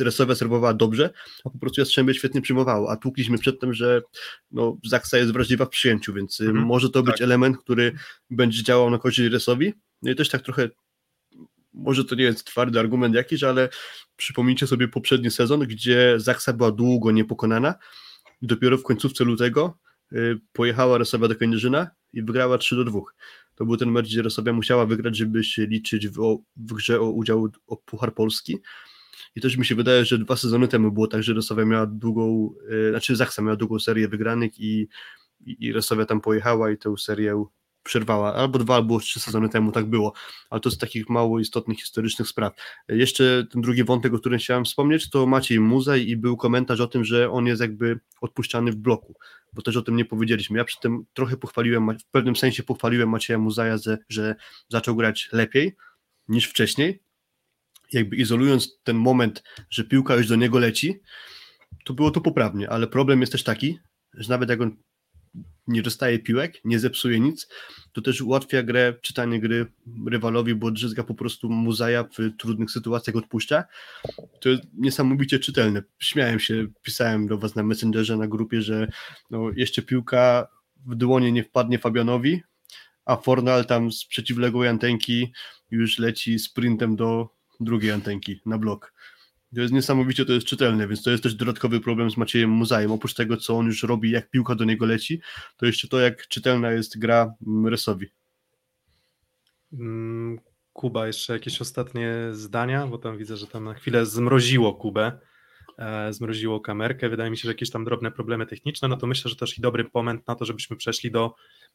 Resowia serwowała dobrze, a po prostu Jastrzębie świetnie przyjmowało, a tłukliśmy przedtem, że no, Zaksa jest wrażliwa w przyjęciu, więc y, Mhm, może to być tak. element, który będzie działał na korzyść Resowi. No i też tak trochę, może to nie jest twardy argument jakiś, ale przypomnijcie sobie poprzedni sezon, gdzie Zaksa była długo niepokonana i dopiero w końcówce lutego y, pojechała Resowia do Kędzierzyna i wygrała 3 do 2. To był ten mecz, gdzie Resowia musiała wygrać, żeby się liczyć w, o, w grze o udział o Puchar Polski. I też mi się wydaje, że dwa sezony temu było tak, że Resowia miała długą, y, znaczy Zaksa miała długą serię wygranych i, i, i tam pojechała i tę serię przerwała. Albo dwa, albo trzy sezony temu tak było. Ale to z takich mało istotnych historycznych spraw. Jeszcze ten drugi wątek, o którym chciałem wspomnieć, to Maciej Muzej i był komentarz o tym, że on jest jakby odpuszczany w bloku, bo też o tym nie powiedzieliśmy. Ja przy tym trochę pochwaliłem, w pewnym sensie pochwaliłem Macieja Muzaja, że, zaczął grać lepiej niż wcześniej. Jakby izolując ten moment, że piłka już do niego leci, to było to poprawnie, ale problem jest też taki, że nawet jak on nie dostaje piłek, nie zepsuje nic, to też ułatwia grę, czytanie gry rywalowi, bo Drzyzga po prostu Muzaja w trudnych sytuacjach odpuszcza. To jest niesamowicie czytelne. Śmiałem się, pisałem do was na Messengerze, na grupie, że no, jeszcze piłka w dłonie nie wpadnie Fabianowi, a Fornal tam z przeciwległej antenki już leci sprintem do drugiej antenki na blok. To jest niesamowicie, to jest czytelne, więc to jest też dodatkowy problem z Maciejem Muzajem. Oprócz tego, co on już robi, jak piłka do niego leci, to jeszcze to, jak czytelna jest gra mm, Resowi. Mm, Kuba, jeszcze jakieś ostatnie zdania, bo tam widzę, że tam na chwilę zmroziło Kubę, zmroziło kamerkę. Wydaje mi się, że jakieś tam drobne problemy techniczne, no to myślę, że też i dobry moment na to, żebyśmy przeszli do,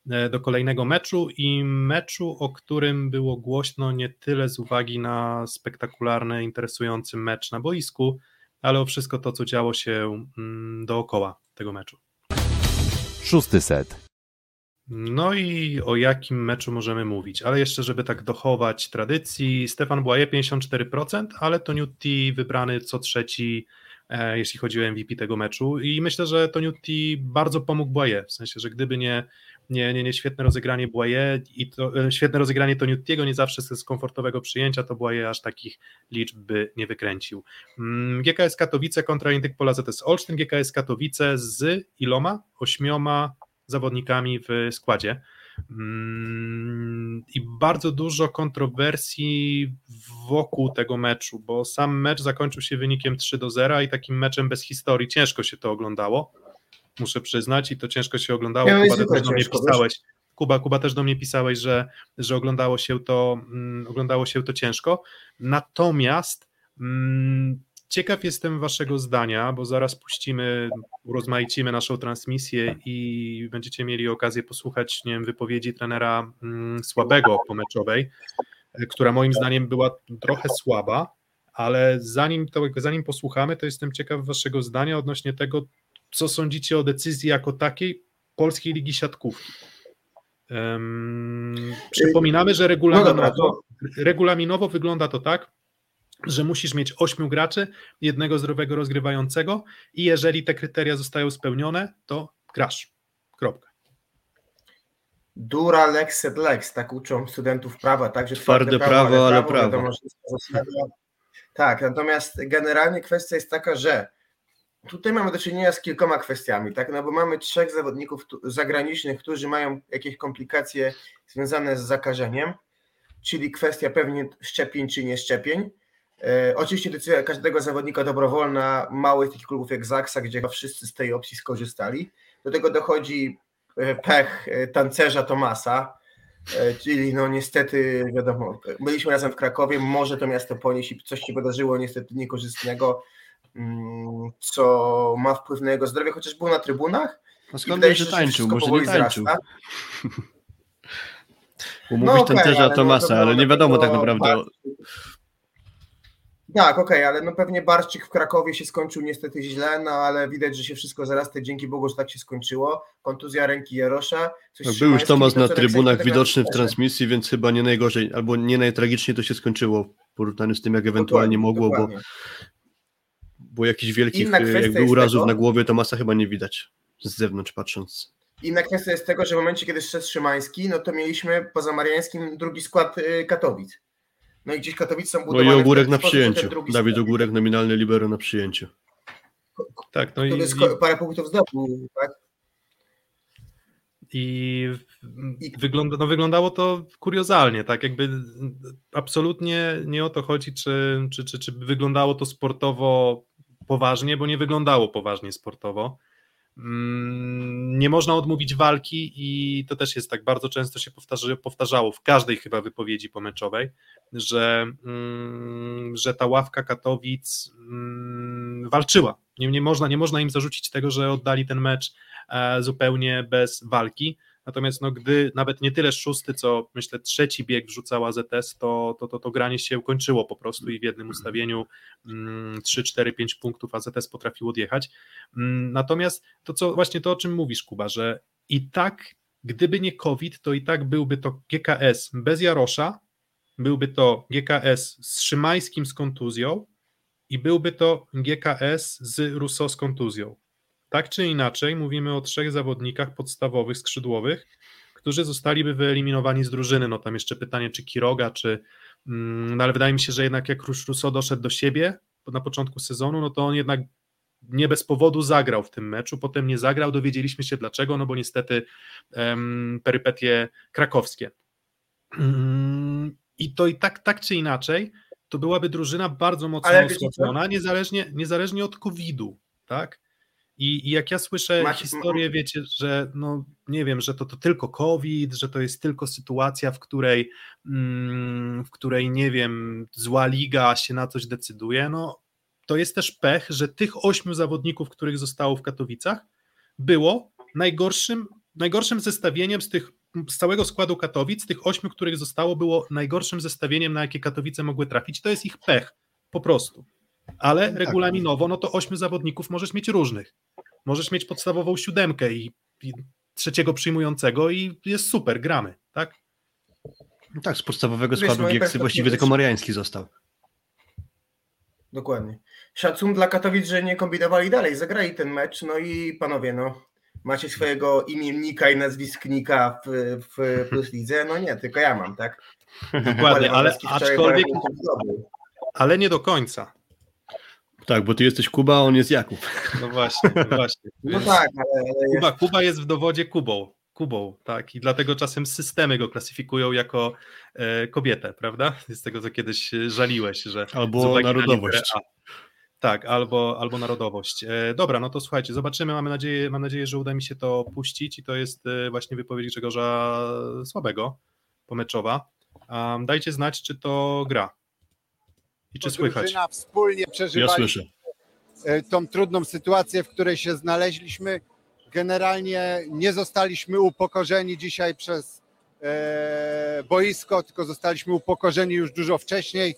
e, do kolejnego meczu i meczu, o którym było głośno nie tyle z uwagi na spektakularny, interesujący mecz na boisku, ale o wszystko to, co działo się mm, dookoła tego meczu. Szósty set. No i o jakim meczu możemy mówić? Ale jeszcze, żeby tak dochować tradycji, Stefan Błaje 54%, ale Toniutti wybrany co trzeci, e, jeśli chodzi o MVP tego meczu. I myślę, że Toniutti bardzo pomógł Błaje, w sensie, że gdyby nie, nie, nie, nie świetne rozegranie Błaje i to, e, świetne rozegranie Toniuttiego, nie zawsze z komfortowego przyjęcia, to Błaje aż takich liczb by nie wykręcił. Mm, GKS Katowice kontra Indyk Pola ZS Olsztyn, GKS Katowice z iloma? Ośmioma zawodnikami w składzie. Mm, I bardzo dużo kontrowersji wokół tego meczu, bo sam mecz zakończył się wynikiem 3 do 0 i takim meczem bez historii ciężko się to oglądało. Muszę przyznać, i to ciężko się oglądało. Ja Kuba, też do mnie pisałeś. Kuba, Kuba też do mnie pisałeś, że, że oglądało, się to, mm, oglądało się to ciężko. Natomiast mm, Ciekaw jestem Waszego zdania, bo zaraz puścimy, urozmaicimy naszą transmisję i będziecie mieli okazję posłuchać nie wiem, wypowiedzi trenera mm, słabego pomeczowej, e, która moim zdaniem była trochę słaba, ale zanim, to, zanim posłuchamy, to jestem ciekaw Waszego zdania odnośnie tego, co sądzicie o decyzji jako takiej Polskiej Ligi Siatkówki. Um, przypominamy, że regulaminowo, no wygląda to tak, że musisz mieć ośmiu graczy, jednego zdrowego rozgrywającego i jeżeli te kryteria zostają spełnione, to grasz. Kropka. Dura lex sed lex, tak uczą studentów prawa, także twarde, twarde prawo, prawo, ale prawo. Wiadomo, tak, natomiast generalnie kwestia jest taka, że tutaj mamy do czynienia z kilkoma kwestiami, tak, no bo mamy trzech zawodników zagranicznych, którzy mają jakieś komplikacje związane z zakażeniem, czyli kwestia pewnie szczepień czy nie szczepień, oczywiście decyzja każdego zawodnika dobrowolna, małych takich klubów jak Zaksa, gdzie wszyscy z tej opcji skorzystali. Do tego dochodzi e, pech e, tancerza Tomasa, czyli no niestety wiadomo, byliśmy razem w Krakowie, może to miasto ponieść i coś się wydarzyło niestety niekorzystnego, mm, co ma wpływ na jego zdrowie, chociaż był na trybunach. No skąd wiesz, że tańczył? Może nie tańczył. Umówić no tancerza Tomasa, no ale nie wiadomo tak naprawdę. Tak, okej, okay, ale no pewnie Barszczyk w Krakowie się skończył niestety źle, no ale widać, że się wszystko zarasta, dzięki Bogu, że tak się skończyło. Kontuzja ręki Jarosza. Tak, był już Tomasz na trybunach widoczny w transmisji, więc chyba nie najgorzej, albo nie najtragiczniej to się skończyło w porównaniu z tym, jak ewentualnie dokładnie, mogło, dokładnie. bo, bo jakichś wielkich jakby urazów tego, na głowie Tomasa chyba nie widać z zewnątrz patrząc. Inna kwestia jest tego, że w momencie, kiedy szedł Szymański, no to mieliśmy poza Mariańskim drugi skład y, Katowic. No i gdzieś Katowice są budowane. No i Ogórek na przyjęciu. Dawid Ogórek, nominalny libero na przyjęciu. Tak, no i, parę punktów zdobył, tak? I, I wygląda, no wyglądało to kuriozalnie, tak jakby absolutnie nie o to chodzi, czy, czy, czy, czy wyglądało to sportowo poważnie, bo nie wyglądało poważnie sportowo. Mm, nie można odmówić walki i to też jest tak bardzo często się powtarzało w każdej chyba wypowiedzi pomeczowej, że, mm, że ta ławka Katowic mm, walczyła. Nie, nie, można, nie można im zarzucić tego, że oddali ten mecz e, zupełnie bez walki. Natomiast no, gdy nawet nie tyle szósty, co myślę trzeci bieg wrzucała ZS, to, to, to, to granie się kończyło po prostu i w jednym ustawieniu 3, 4, 5 punktów AZS potrafił odjechać. Mm, natomiast to co właśnie to, o czym mówisz, Kuba, że i tak, gdyby nie COVID, to i tak byłby to GKS bez Jarosza, byłby to GKS z Szymańskim z kontuzją i byłby to GKS z Russo z kontuzją. Tak czy inaczej, mówimy o trzech zawodnikach podstawowych, skrzydłowych, którzy zostaliby wyeliminowani z drużyny. No tam jeszcze pytanie, czy Kiroga, czy. Mm, no ale wydaje mi się, że jednak jak Russo doszedł do siebie na początku sezonu, no to on jednak nie bez powodu zagrał w tym meczu, potem nie zagrał, dowiedzieliśmy się dlaczego, no bo niestety um, perypetie krakowskie. Um, I to i tak, tak czy inaczej, to byłaby drużyna bardzo mocno osłabiona, niezależnie, niezależnie od COVID-u, tak? I, I, jak ja słyszę Macie... historię, wiecie, że no nie wiem, że to, to tylko COVID, że to jest tylko sytuacja, w której, mm, w której nie wiem, zła liga się na coś decyduje, no to jest też pech, że tych ośmiu zawodników, których zostało w Katowicach, było najgorszym, najgorszym zestawieniem z tych z całego składu Katowic, tych ośmiu, których zostało, było najgorszym zestawieniem, na jakie Katowice mogły trafić. To jest ich pech, po prostu ale tak. regulaminowo, no to ośmiu zawodników możesz mieć różnych. Możesz mieć podstawową siódemkę i, i trzeciego przyjmującego i jest super, gramy, tak? No tak, z podstawowego Wiesz, składu Gieksy właściwie tylko Mariański został. Dokładnie. Szacun dla Katowic, że nie kombinowali dalej, zagrali ten mecz, no i panowie, no macie swojego imiennika i nazwisknika w, w Plus Lidze, no nie, tylko ja mam, tak? Dokładnie, ale aczkolwiek, ale nie do końca. Tak, bo ty jesteś Kuba, a on jest Jakub. No właśnie, no właśnie. No tak, ale, ale Kuba, Kuba jest w dowodzie Kubą, Kubą, tak, i dlatego czasem systemy go klasyfikują jako e, kobietę, prawda? Z tego, co kiedyś e, żaliłeś, że Albo na narodowość. literę A. Tak, albo, albo narodowość. E, dobra, no to słuchajcie, zobaczymy. Mamy nadzieję, mam nadzieję, że uda mi się to puścić i to jest e, właśnie wypowiedź Grzegorza Słabego, pomeczowa. Um, dajcie znać, czy to gra i czy słychać. Wspólnie Ja przeżywali słyszę. e, tą trudną sytuację, w której się znaleźliśmy. Generalnie nie zostaliśmy upokorzeni dzisiaj przez e, boisko, tylko zostaliśmy upokorzeni już dużo wcześniej.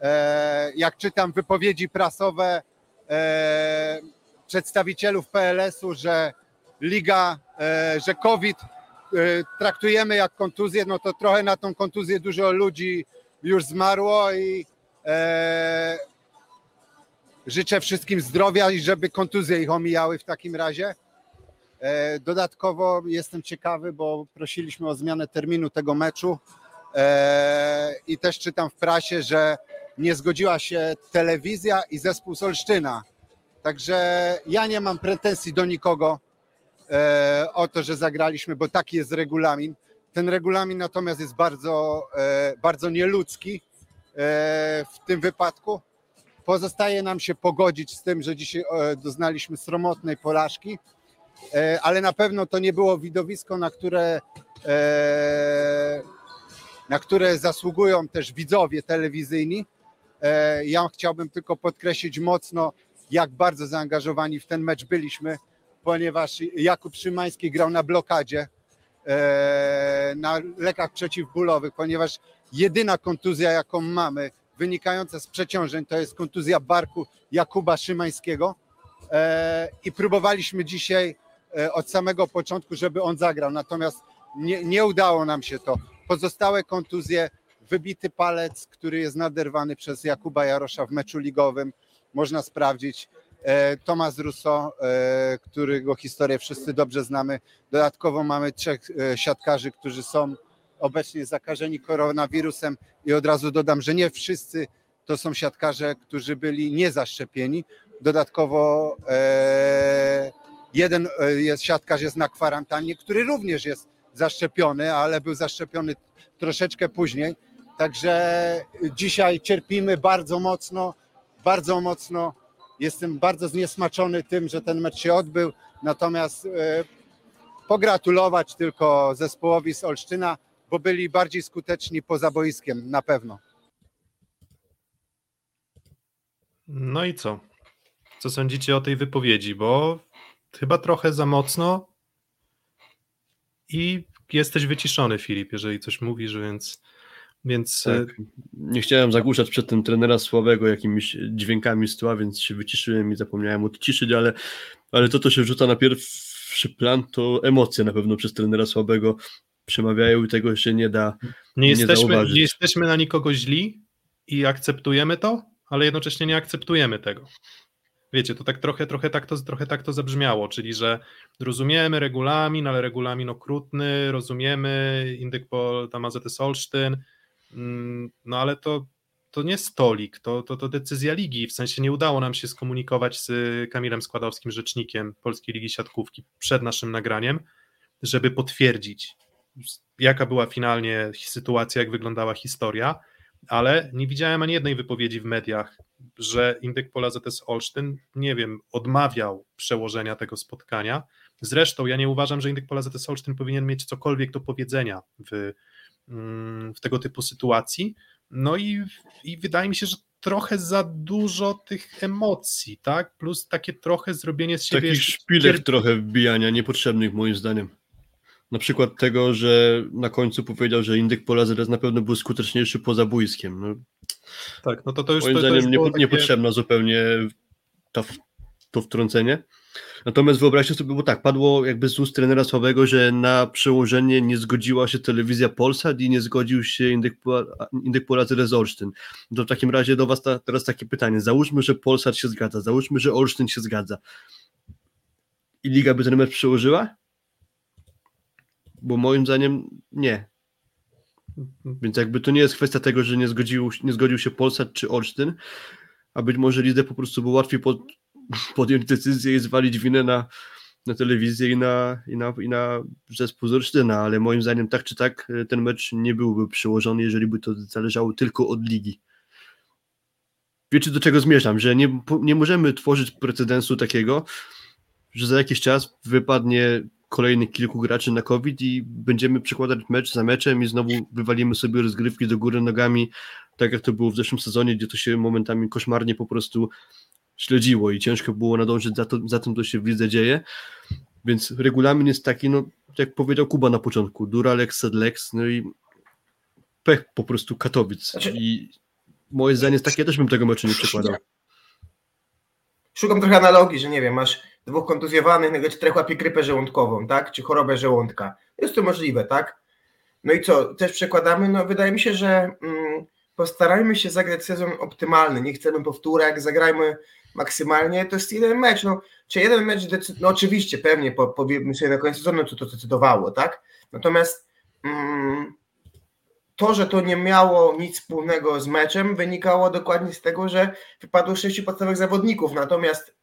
E, jak czytam wypowiedzi prasowe e, przedstawicielów PLS-u, że liga, e, że COVID e, traktujemy jak kontuzję, no to trochę na tą kontuzję dużo ludzi już zmarło i życzę wszystkim zdrowia i żeby kontuzje ich omijały w takim razie. E, Dodatkowo jestem ciekawy, bo prosiliśmy o zmianę terminu tego meczu e, i też czytam w prasie, że nie zgodziła się telewizja i zespół Solsztyna. Także ja nie mam pretensji do nikogo e, o to, że zagraliśmy, bo taki jest regulamin. Ten regulamin natomiast jest bardzo, e, bardzo nieludzki e, w tym wypadku. Pozostaje nam się pogodzić z tym, że dzisiaj e, doznaliśmy sromotnej porażki, e, ale na pewno to nie było widowisko, na które, e, na które zasługują też widzowie telewizyjni. E, Ja chciałbym tylko podkreślić mocno, jak bardzo zaangażowani w ten mecz byliśmy, ponieważ Jakub Szymański grał na blokadzie, e, na lekach przeciwbólowych, ponieważ jedyna kontuzja, jaką mamy, wynikająca z przeciążeń, to jest kontuzja barku Jakuba Szymańskiego. E, I próbowaliśmy dzisiaj e, od samego początku, żeby on zagrał, natomiast nie, nie udało nam się to. Pozostałe kontuzje, wybity palec, który jest naderwany przez Jakuba Jarosza w meczu ligowym, można sprawdzić. E, Tomasz Russo, którego historię wszyscy dobrze znamy. Dodatkowo mamy trzech siatkarzy, którzy są obecnie zakażeni koronawirusem i od razu dodam, że nie wszyscy to są siatkarze, którzy byli niezaszczepieni. Dodatkowo e, jeden e, jest siatkarz jest na kwarantannie, który również jest zaszczepiony, ale był zaszczepiony troszeczkę później. Także dzisiaj cierpimy bardzo mocno, bardzo mocno. Jestem bardzo zniesmaczony tym, że ten mecz się odbył. Natomiast e, pogratulować tylko zespołowi z Olsztyna, bo byli bardziej skuteczni poza boiskiem, na pewno. No i co? Co sądzicie o tej wypowiedzi? Bo chyba trochę za mocno i jesteś wyciszony, Filip, jeżeli coś mówisz, więc. Więc e, Tak. Nie chciałem zagłuszać przed tym trenera Sławego jakimiś dźwiękami z tła, więc się wyciszyłem i zapomniałem odciszyć, ale, ale to, co się wrzuca na pierwszy plan, to emocje na pewno przez trenera Słabego przemawiają i tego się nie da. nie, nie jesteśmy, zauważyć. nie jesteśmy na nikogo źli i akceptujemy to, ale jednocześnie nie akceptujemy tego. Wiecie, to tak trochę, trochę, tak to, trochę tak to zabrzmiało, czyli że rozumiemy regulamin, ale regulamin okrutny, rozumiemy Indykpol, tam AZS Olsztyn, mm, no ale to, to nie stolik, to, to, to decyzja ligi, w sensie nie udało nam się skomunikować z Kamilem Składowskim, rzecznikiem Polskiej Ligi Siatkówki przed naszym nagraniem, żeby potwierdzić, jaka była finalnie sytuacja, jak wyglądała historia, ale nie widziałem ani jednej wypowiedzi w mediach, że Indyk Pola ZS Olsztyn, nie wiem, odmawiał przełożenia tego spotkania. Zresztą ja nie uważam, że Indyk Pola ZS Olsztyn powinien mieć cokolwiek do powiedzenia w, mm, w tego typu sytuacji. No i, i wydaje mi się, że trochę za dużo tych emocji, tak? Plus takie trochę zrobienie z siebie... Takich szpilek trochę wbijania, niepotrzebnych moim zdaniem. Na przykład tego, że na końcu powiedział, że Indyk Pola ZS na pewno był skuteczniejszy poza boiskiem. No, Tak, no to to już moim to, to zdaniem już niepo, było takie- niepotrzebna zupełnie ta, to wtrącenie. Natomiast wyobraźcie sobie, bo tak, padło jakby z ust trenera Sławego, że na przełożenie nie zgodziła się telewizja Polsat i nie zgodził się Indyk, Indyk Polacy Rezorsztyn. To w takim razie do Was ta, teraz takie pytanie. Załóżmy, że Polsat się zgadza, załóżmy, że Olsztyn się zgadza. I Liga by ten mecz przełożyła? Bo moim zdaniem nie. Więc jakby to nie jest kwestia tego, że nie zgodził, nie zgodził się Polsat czy Olsztyn, a być może Lidę po prostu było łatwiej pod, podjąć decyzję i zwalić winę na, na telewizję i na, i, na, i na zespół z Olsztyna, ale moim zdaniem tak czy tak e, ten mecz nie byłby przełożony, jeżeli by to zależało tylko od ligi. Wiecie do czego zmierzam, że nie, nie możemy tworzyć precedensu takiego, że za jakiś czas wypadnie kolejnych kilku graczy na COVID i będziemy przekładać mecz za meczem i znowu wywalimy sobie rozgrywki do góry nogami, tak jak to było w zeszłym sezonie, gdzie to się momentami koszmarnie po prostu śledziło i ciężko było nadążyć za, to, za tym, co się w lidze dzieje. Więc regulamin jest taki, no jak powiedział Kuba na początku, dura lex sed lex, no i pech po prostu Katowic. Znaczy... I moje zdanie jest takie, ja też bym tego meczu nie przekładał. Szukam trochę analogii, że nie wiem, masz dwóch kontuzjowanych, nagle czterech łapie grypę żołądkową, tak? Czy chorobę żołądka. Jest to możliwe, tak? No i co, też przekładamy? No wydaje mi się, że mm, postarajmy się zagrać sezon optymalny, nie chcemy powtórek, zagrajmy maksymalnie, to jest jeden mecz, no, czy jeden mecz, no oczywiście, pewnie, po, powiedzmy sobie na koniec sezonu, co to decydowało, tak? Natomiast mm, to, że to nie miało nic wspólnego z meczem, wynikało dokładnie z tego, że wypadło sześciu podstawowych zawodników, natomiast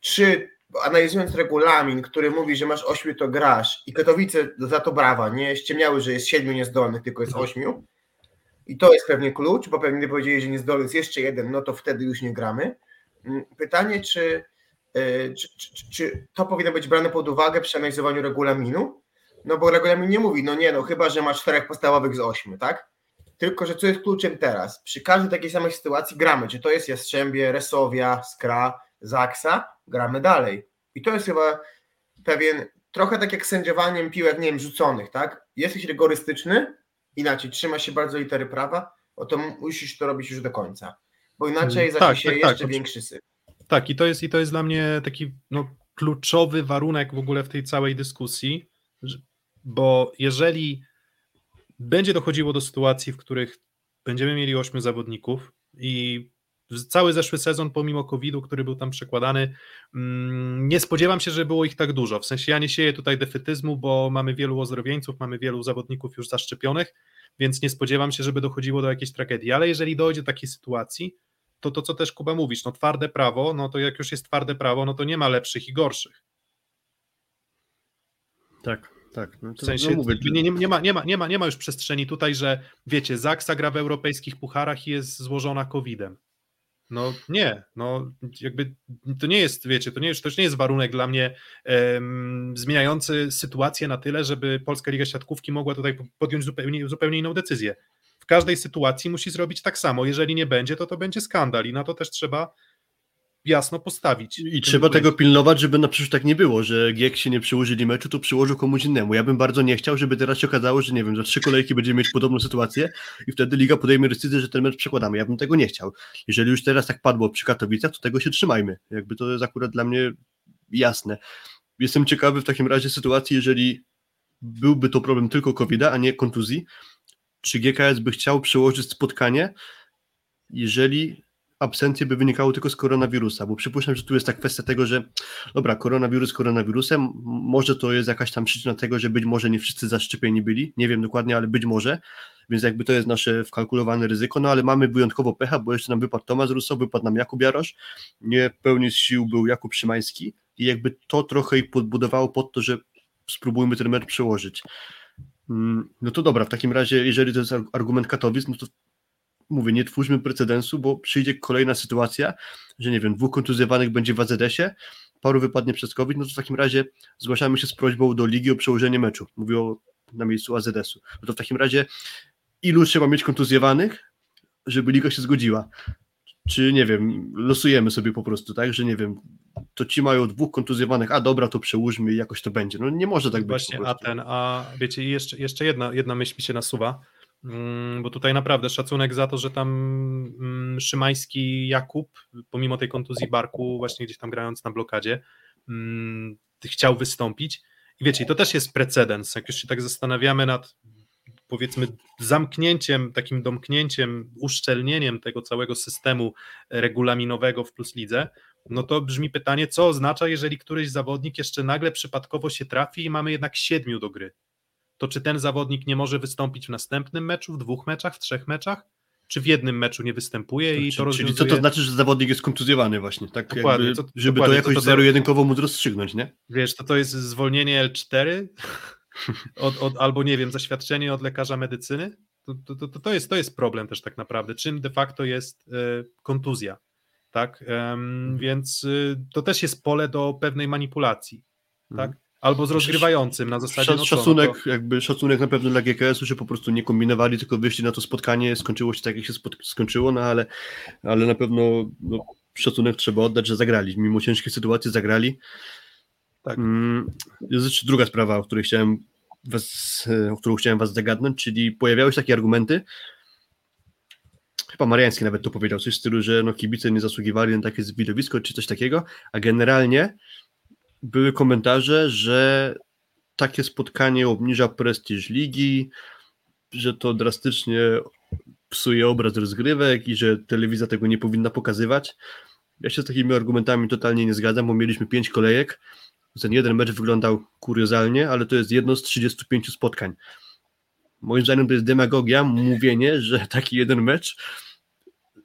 czy analizując regulamin, który mówi, że masz ośmiu, to grasz. I Katowice za to brawa, nie ściemniały, że jest siedmiu niezdolnych, tylko jest ośmiu. I to jest pewnie klucz, bo pewnie powiedzieli, że niezdolny jest jeszcze jeden, no to wtedy już nie gramy. Mm, pytanie, czy, e, czy, czy, czy to powinno być brane pod uwagę przy analizowaniu regulaminu? No bo regulamin nie mówi, no nie, no chyba, że masz czterech podstawowych z ośmiu, tak? Tylko, że co jest kluczem teraz? Przy każdej takiej samej sytuacji gramy, czy to jest Jastrzębie, Resowia, Skra, Zaksa, gramy dalej. I to jest chyba pewien, trochę tak jak sędziowaniem piłek, nie wiem, rzuconych, tak? Jesteś rygorystyczny, inaczej trzyma się bardzo litery prawa, o to musisz to robić już do końca, bo inaczej mm, zacznie tak, się tak, tak. jeszcze tak. większy syf. Tak, i to jest, i to jest dla mnie taki no, kluczowy warunek w ogóle w tej całej dyskusji, bo jeżeli będzie dochodziło do sytuacji, w których będziemy mieli ośmiu zawodników i cały zeszły sezon, pomimo COVID-u, który był tam przekładany, mm, nie spodziewam się, że było ich tak dużo. W sensie ja nie sieję tutaj defetyzmu, bo mamy wielu ozdrowieńców, mamy wielu zawodników już zaszczepionych, więc nie spodziewam się, żeby dochodziło do jakiejś tragedii. Ale jeżeli dojdzie do takiej sytuacji, to to, co też Kuba mówisz, no twarde prawo, no to jak już jest twarde prawo, no to nie ma lepszych i gorszych. Tak. Tak, no w sensie no mówię, nie, nie, nie, ma, nie, ma, nie, ma, nie ma już przestrzeni tutaj, że wiecie, Zaksa gra w europejskich pucharach i jest złożona COVID-em. No nie, no jakby to nie jest, wiecie, to nie, jest, to nie jest warunek dla mnie um, zmieniający sytuację na tyle, żeby Polska Liga Siatkówki mogła tutaj podjąć zupełnie, zupełnie inną decyzję. W każdej sytuacji musi zrobić tak samo. Jeżeli nie będzie, to to będzie skandal i na to też trzeba jasno postawić. I trzeba tego pilnować, żeby na przyszłość tak nie było, że jak się nie przyłożyli meczu, to przyłożył komuś innemu. Ja bym bardzo nie chciał, żeby teraz się okazało, że nie wiem, za trzy kolejki będziemy mieć podobną sytuację i wtedy liga podejmie decyzję, że ten mecz przekładamy. Ja bym tego nie chciał. Jeżeli już teraz tak padło przy Katowicach, to tego się trzymajmy. Jakby to jest akurat dla mnie jasne. Jestem ciekawy w takim razie sytuacji, jeżeli byłby to problem tylko covid a nie kontuzji, czy GKS by chciał przełożyć spotkanie, jeżeli absencje by wynikały tylko z koronawirusa, bo przypuszczam, że tu jest ta kwestia tego, że dobra, koronawirus koronawirusem, może to jest jakaś tam przyczyna tego, że być może nie wszyscy zaszczepieni byli, nie wiem dokładnie, ale być może, więc jakby to jest nasze wkalkulowane ryzyko, no ale mamy wyjątkowo pecha, bo jeszcze nam wypadł Tomasz Russo, wypadł nam Jakub Jarosz, nie pełni sił był Jakub Szymański i jakby to trochę ich podbudowało pod to, że spróbujmy ten mecz przełożyć. Mm, no to dobra, w takim razie, jeżeli to jest argument Katowic, no to mówię, nie twórzmy precedensu, bo przyjdzie kolejna sytuacja, że nie wiem, dwóch kontuzjowanych będzie w AZS-ie, paru wypadnie przez COVID, no to w takim razie zgłaszamy się z prośbą do ligi o przełożenie meczu. Mówię o, na miejscu AZS-u. No to w takim razie ilu trzeba mieć kontuzjowanych, żeby liga się zgodziła? Czy nie wiem, losujemy sobie po prostu, tak, że nie wiem, to ci mają dwóch kontuzjowanych, a dobra, to przełóżmy i jakoś to będzie. No nie może tak Właśnie, być. Właśnie, a ten, a wiecie, jeszcze, jeszcze jedna, jedna myśl mi się nasuwa bo tutaj naprawdę szacunek za to, że tam mm, Szymański Jakub, pomimo tej kontuzji barku, właśnie gdzieś tam grając na blokadzie, mm, chciał wystąpić. I wiecie, to też jest precedens. Jak już się tak zastanawiamy nad powiedzmy zamknięciem, takim domknięciem, uszczelnieniem tego całego systemu regulaminowego w Plus Lidze, no to brzmi pytanie, co oznacza, jeżeli któryś zawodnik jeszcze nagle przypadkowo się trafi i mamy jednak siedmiu do gry. To czy ten zawodnik nie może wystąpić w następnym meczu, w dwóch meczach, w trzech meczach? Czy w jednym meczu nie występuje i to Czyli rozwiązuje... co to znaczy, że zawodnik jest kontuzjowany właśnie, tak Dokładnie, jakby, co- żeby dokładnie, to jakoś to- zero-jedynkowo móc rozstrzygnąć, nie? Wiesz, to to jest zwolnienie L4 od, od, albo nie wiem, zaświadczenie od lekarza medycyny? To, to, to, to, jest, to jest problem też tak naprawdę, czym de facto jest e, kontuzja. Tak? Em, więc y, to też jest pole do pewnej manipulacji. Tak? Albo z rozgrywającym na zasadzie. Szac- No co, no szacunek, to, jakby szacunek na pewno dla GKS-u, że po prostu nie kombinowali, tylko wyszli na to spotkanie, skończyło się tak, jak się skończyło, no ale, ale na pewno no, szacunek trzeba oddać, że zagrali. Mimo ciężkiej sytuacji zagrali. Tak. Mm, Jest jeszcze druga sprawa, o której chciałem was, o którą chciałem was zagadnąć, czyli pojawiały się takie argumenty, chyba Mariański nawet to powiedział, coś w stylu, że no, kibice nie zasługiwali na takie widowisko, czy coś takiego, a generalnie były komentarze, że takie spotkanie obniża prestiż ligi, że to drastycznie psuje obraz rozgrywek i że telewizja tego nie powinna pokazywać. Ja się z takimi argumentami totalnie nie zgadzam, bo mieliśmy pięć kolejek. Ten jeden mecz wyglądał kuriozalnie, ale to jest jedno z 35 spotkań. Moim zdaniem to jest demagogia, mówienie, że taki jeden mecz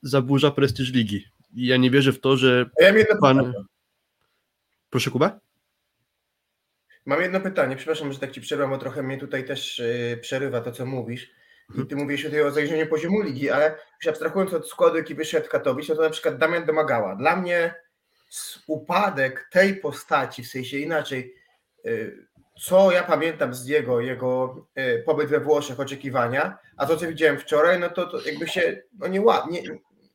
zaburza prestiż ligi. I ja nie wierzę w to, że Ja pan... Proszę Kuba? Mam jedno pytanie, przepraszam, że tak ci przerwam, bo trochę mnie tutaj też yy, przerywa to, co mówisz. I ty mówisz tutaj o zajrzeniu poziomu ligi, ale już abstrahując od składu, jaki wyszedł Katowic, no to na przykład Damian Domagała. Dla mnie upadek tej postaci, w sensie inaczej, yy, co ja pamiętam z jego, jego yy, pobyt we Włoszech, oczekiwania, a to, co widziałem wczoraj, no to, to jakby się no nie, nie,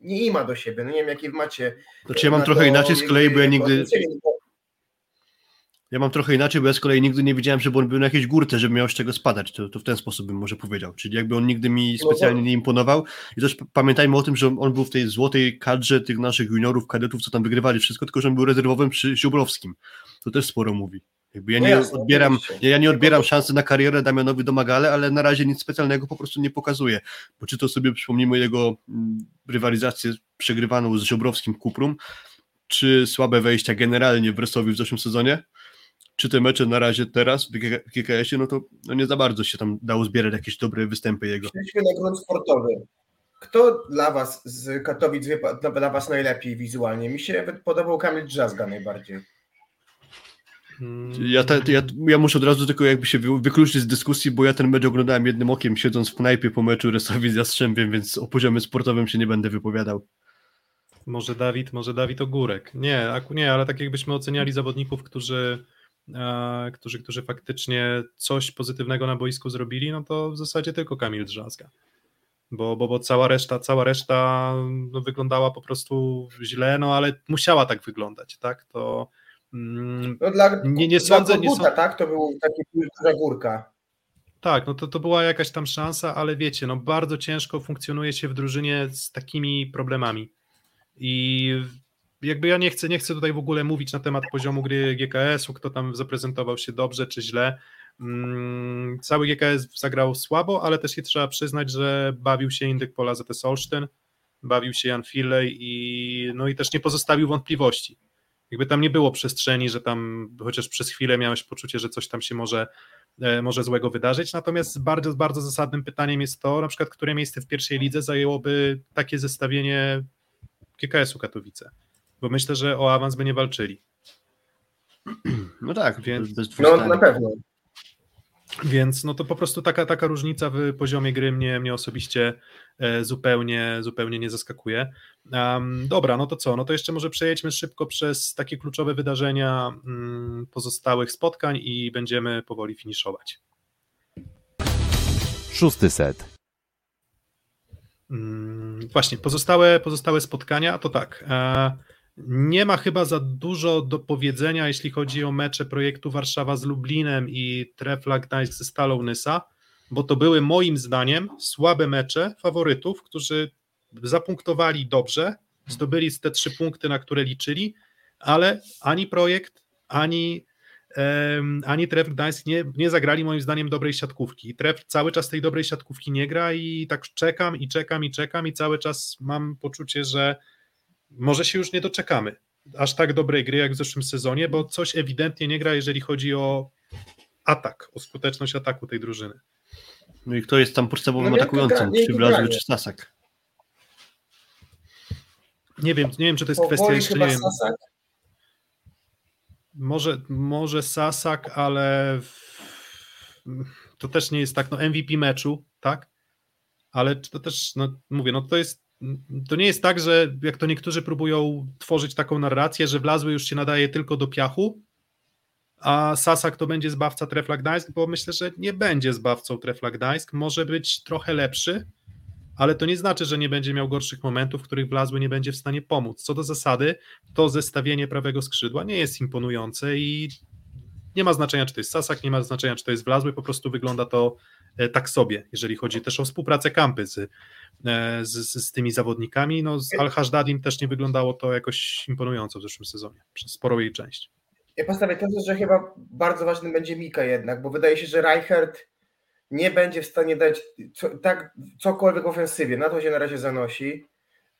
nie ima do siebie. No nie wiem, jaki wy macie. Znaczy ja mam trochę inaczej z kolei, bo ja nigdy, bo- ja mam trochę inaczej, bo ja z kolei nigdy nie widziałem, żeby on był na jakiejś górce, żeby miał z czego spadać, to, to w ten sposób bym może powiedział, czyli jakby on nigdy mi No specjalnie to- nie imponował. I też pamiętajmy o tym, że on był w tej złotej kadrze tych naszych juniorów, kadetów, co tam wygrywali wszystko, tylko że on był rezerwowym przy Ziobrowskim, to też sporo mówi. Jakby ja No nie jasne, odbieram, ja, ja nie odbieram Tylko- szansy na karierę Damianowi Domagale, ale na razie nic specjalnego po prostu nie pokazuje, bo czy to sobie przypomnijmy jego mm, rywalizację przegrywaną z Ziobrowskim Kuprum, czy słabe wejścia generalnie w Bresowi w zeszłym sezonie, czy te mecze na razie teraz w GK w GKS-ie, no to no nie za bardzo się tam dało zbierać jakieś dobre występy jego. Przejdźmy na grunt sportowy. Kto dla Was z Katowic wie pa- dla Was najlepiej wizualnie? Mi się podobał Kamil Drzazga najbardziej. Ja, te, ja, ja muszę od razu tylko jakby się wy- wykluczyć z dyskusji, bo ja ten mecz oglądałem jednym okiem, siedząc w knajpie po meczu Resowi z Jastrzębiem, więc o poziomie sportowym się nie będę wypowiadał. Może Dawid, może Dawid Ogórek. Nie, nie, ale tak jakbyśmy oceniali zawodników, którzy, którzy, którzy faktycznie coś pozytywnego na boisku zrobili, no to w zasadzie tylko Kamil Drzazga. Bo, bo, bo cała reszta, cała reszta no, wyglądała po prostu źle, no ale musiała tak wyglądać, tak? To mm, No dla, Nie- nie dla sądzę- nie Koguta, sąd- tak? To był taki duża górka. Tak, no to, to była jakaś tam szansa, ale wiecie, no bardzo ciężko funkcjonuje się w drużynie z takimi problemami. I jakby ja nie chcę, nie chcę tutaj w ogóle mówić na temat poziomu gry GKS-u, kto tam zaprezentował się dobrze czy źle. Mm, Cały GKS zagrał słabo, ale też się trzeba przyznać, że bawił się Indyk Pola ZS Olsztyn, bawił się Jan Filley i, no i też nie pozostawił wątpliwości. Jakby tam nie było przestrzeni, że tam chociaż przez chwilę miałeś poczucie, że coś tam się może e, może złego wydarzyć. Natomiast bardzo, bardzo zasadnym pytaniem jest to, na przykład, które miejsce w pierwszej lidze zajęłoby takie zestawienie GKS-u Katowice. Bo myślę, że o awans by nie walczyli. No tak, Więc- No na pewno. Więc no to po prostu taka, taka różnica w poziomie gry mnie, mnie osobiście e, zupełnie, zupełnie nie zaskakuje. Em, dobra, no to co? No to jeszcze może przejedźmy szybko przez takie kluczowe wydarzenia mm, pozostałych spotkań i będziemy powoli finiszować. Szósty set. Mm, Właśnie, pozostałe, pozostałe spotkania to tak. e, Nie ma chyba za dużo do powiedzenia, jeśli chodzi o mecze projektu Warszawa z Lublinem i Trefla Gdańsk ze Stalą Nysa, bo to były moim zdaniem słabe mecze faworytów, którzy zapunktowali dobrze, zdobyli te trzy punkty, na które liczyli, ale ani projekt, ani em, ani Tref Gdańsk nie, nie zagrali moim zdaniem dobrej siatkówki. Tref cały czas tej dobrej siatkówki nie gra i tak czekam i czekam i czekam i cały czas mam poczucie, że może się już nie doczekamy aż tak dobrej gry jak w zeszłym sezonie, bo coś ewidentnie nie gra, jeżeli chodzi o atak, o skuteczność ataku tej drużyny. No i kto jest tam podstawowym No atakującym? Czy granie. czy Stasak? Nie wiem, nie wiem, czy to jest kwestia Powoli jeszcze, chyba nie wiem, Sasak. może, może Sasak, ale w- to też nie jest tak, no MVP meczu, tak? Ale to też, no mówię, no to jest, to nie jest tak, że jak to niektórzy próbują tworzyć taką narrację, że Wlazły już się nadaje tylko do piachu, a Sasak to będzie zbawca Trefla Gdańsk, bo myślę, że nie będzie zbawcą Trefla Gdańsk, może być trochę lepszy, ale to nie znaczy, że nie będzie miał gorszych momentów, w których Wlazły nie będzie w stanie pomóc. Co do zasady, to zestawienie prawego skrzydła nie jest imponujące i nie ma znaczenia, czy to jest Sasak, nie ma znaczenia, czy to jest Wlazły, po prostu wygląda to e, tak sobie, jeżeli chodzi też o współpracę Kampy z, e, z, z, tymi zawodnikami. No, z Al-Hajdadim też nie wyglądało to jakoś imponująco w zeszłym sezonie, przez sporą jej część. Ja postawię tezę, że chyba bardzo ważny będzie Mika jednak, bo wydaje się, że Reichert nie będzie w stanie dać co, tak cokolwiek w ofensywie. Na to się na razie zanosi.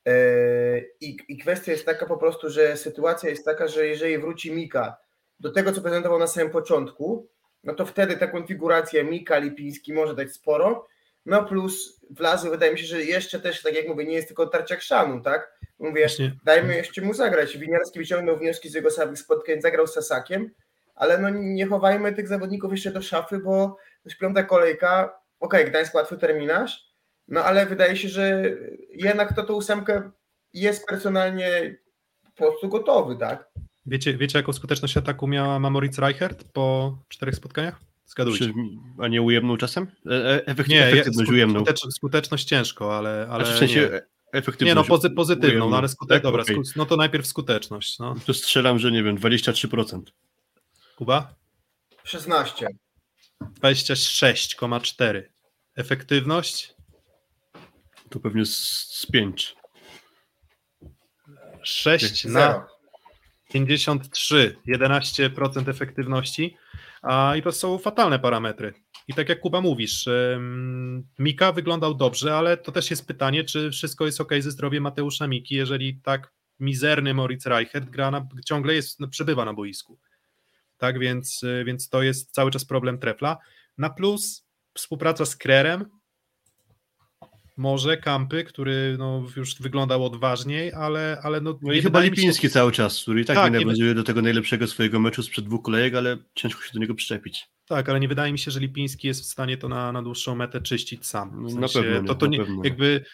Yy, I, I kwestia jest taka po prostu, że sytuacja jest taka, że jeżeli wróci Mika do tego, co prezentował na samym początku, no to wtedy ta konfiguracja Mika, Lipiński może dać sporo. No plus Wlazy wydaje mi się, że jeszcze też, tak jak mówię, nie jest tylko tarcia chrzanu, tak? Mówię, Właśnie, dajmy jeszcze mu zagrać. Winiarski wyciągnął wnioski z jego samych spotkań, zagrał z Sasakiem, ale no nie chowajmy tych zawodników jeszcze do szafy, bo to jest piąta kolejka, okej, Gdańsk łatwy terminarz, no ale wydaje się, że jednak to tą ósemkę jest personalnie po prostu gotowy, tak? Wiecie, wiecie, jaką skuteczność ataku miała Mamoritz Reichert po czterech spotkaniach? Zgadujcie. A nie ujemną czasem? E, e, efekty, Nie, efektywność ujemną. skutecz, skuteczność ciężko, ale, ale Znaczy w sensie nie. efektywność Nie, no pozy, pozytywną, ujemną. no ale skute, Tak, dobra, okej. sku- no to najpierw skuteczność. No. To strzelam, że nie wiem, 23%. Kuba? 16. 26,4. Efektywność? To pewnie z, z 5. 6 na Zero. 53, 11% efektywności. A, I to są fatalne parametry. I tak jak Kuba mówisz, Mika wyglądał dobrze, ale to też jest pytanie, czy wszystko jest ok ze zdrowiem Mateusza Miki, jeżeli tak mizerny Moritz Reichert gra na, ciągle jest, no, przebywa na boisku. Tak więc, y, więc to jest cały czas problem trefla. Na plus współpraca z Krerem, może Kampy, który no, już wyglądał odważniej, ale, ale no, No i chyba mi się- Lipiński cały czas, który i tak, Tak, nie do tego najlepszego swojego meczu sprzed dwóch kolejek, ale ciężko się do niego przyczepić. Tak, ale nie wydaje mi się, że Lipiński jest w stanie to na, na dłuższą metę czyścić sam. W No, na sensie, pewno nie, to, to na nie, pewno jakby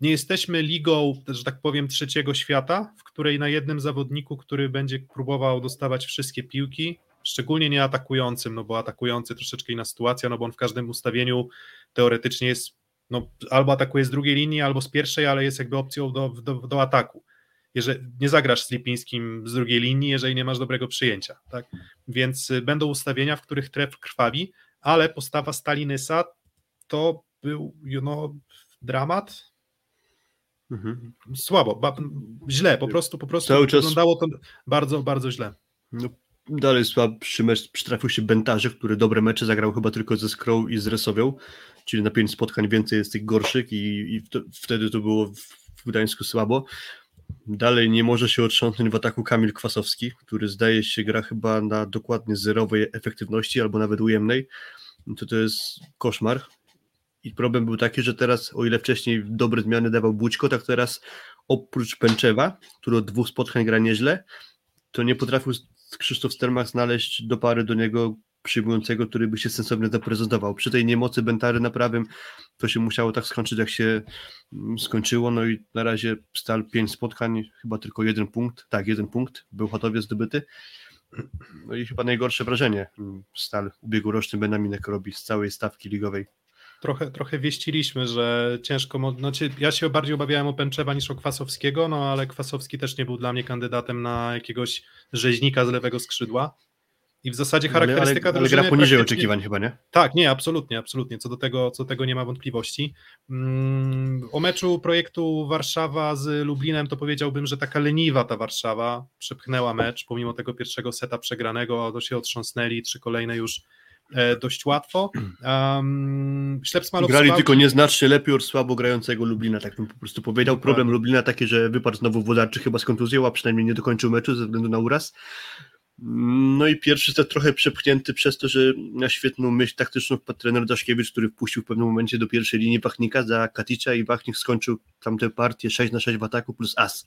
nie jesteśmy ligą, że tak powiem, trzeciego świata, w której na jednym zawodniku, który będzie próbował dostawać wszystkie piłki, szczególnie nie atakującym, no bo atakujący troszeczkę inna sytuacja, no bo on w każdym ustawieniu teoretycznie jest, no albo atakuje z drugiej linii, albo z pierwszej, ale jest jakby opcją do, do, do ataku. Jeżeli nie zagrasz z Lipińskim z drugiej linii, jeżeli nie masz dobrego przyjęcia, tak? Więc y, będą ustawienia, w których tref krwawi, ale postawa Stalinysa to był no, dramat. Mhm. Słabo, ba, źle, po prostu, po prostu Cały czas- wyglądało to bardzo, bardzo źle. No, dalej słabszy mecz przytrafił się Bentarze, który dobre mecze zagrał chyba tylko ze Skrą i z Resowią, czyli na pięć spotkań więcej jest tych gorszych i, i to, wtedy to było w, Gdańsku słabo. Dalej nie może się otrząsnąć w ataku Kamil Kwasowski, który zdaje się gra chyba na dokładnie zerowej efektywności albo nawet ujemnej. To to jest koszmar. I problem był taki, że teraz, o ile wcześniej dobre zmiany dawał Bućko, tak teraz oprócz Pęczewa, który od dwóch spotkań gra nieźle, to nie potrafił Krzysztof Stermach znaleźć do pary do niego przyjmującego, który by się sensownie zaprezentował. Przy tej niemocy Bentary na prawym to się musiało tak skończyć, jak się mm, skończyło. No i na razie Stal pięć spotkań, chyba tylko jeden punkt. Tak, jeden punkt był Chatowie zdobyty. No i chyba najgorsze wrażenie mm, Stal ubiegłoroczny Benaminek robi z całej stawki ligowej. Trochę, trochę wieściliśmy, że ciężko. Znaczy, ja się bardziej obawiałem o Pęczewa niż o Kwasowskiego, no ale Kwasowski też nie był dla mnie kandydatem na jakiegoś rzeźnika z lewego skrzydła. I w zasadzie Ale, ale, charakterystyka ale drużyny gra poniżej oczekiwań chyba, nie? Tak, nie, absolutnie, absolutnie. Co do tego, co do tego nie ma wątpliwości. Mm, O meczu projektu Warszawa z Lublinem to powiedziałbym, że taka leniwa ta Warszawa przepchnęła mecz, pomimo tego pierwszego seta przegranego, to się otrząsnęli, trzy kolejne już e, dość łatwo. Um, Grali tylko nieznacznie lepiej od słabo grającego Lublina, tak bym po prostu powiedział. Dokładnie. Problem Lublina taki, że wypadł znowu Wodarczy chyba z kontuzją, a przynajmniej nie dokończył meczu ze względu na uraz. No i pierwszy set trochę przepchnięty przez to, że na świetną myśl taktyczną wpadł trener Daszkiewicz, który wpuścił w pewnym momencie do pierwszej linii Wachnika za Katicza i Wachnik skończył tamtę partię 6 na 6 w ataku plus as.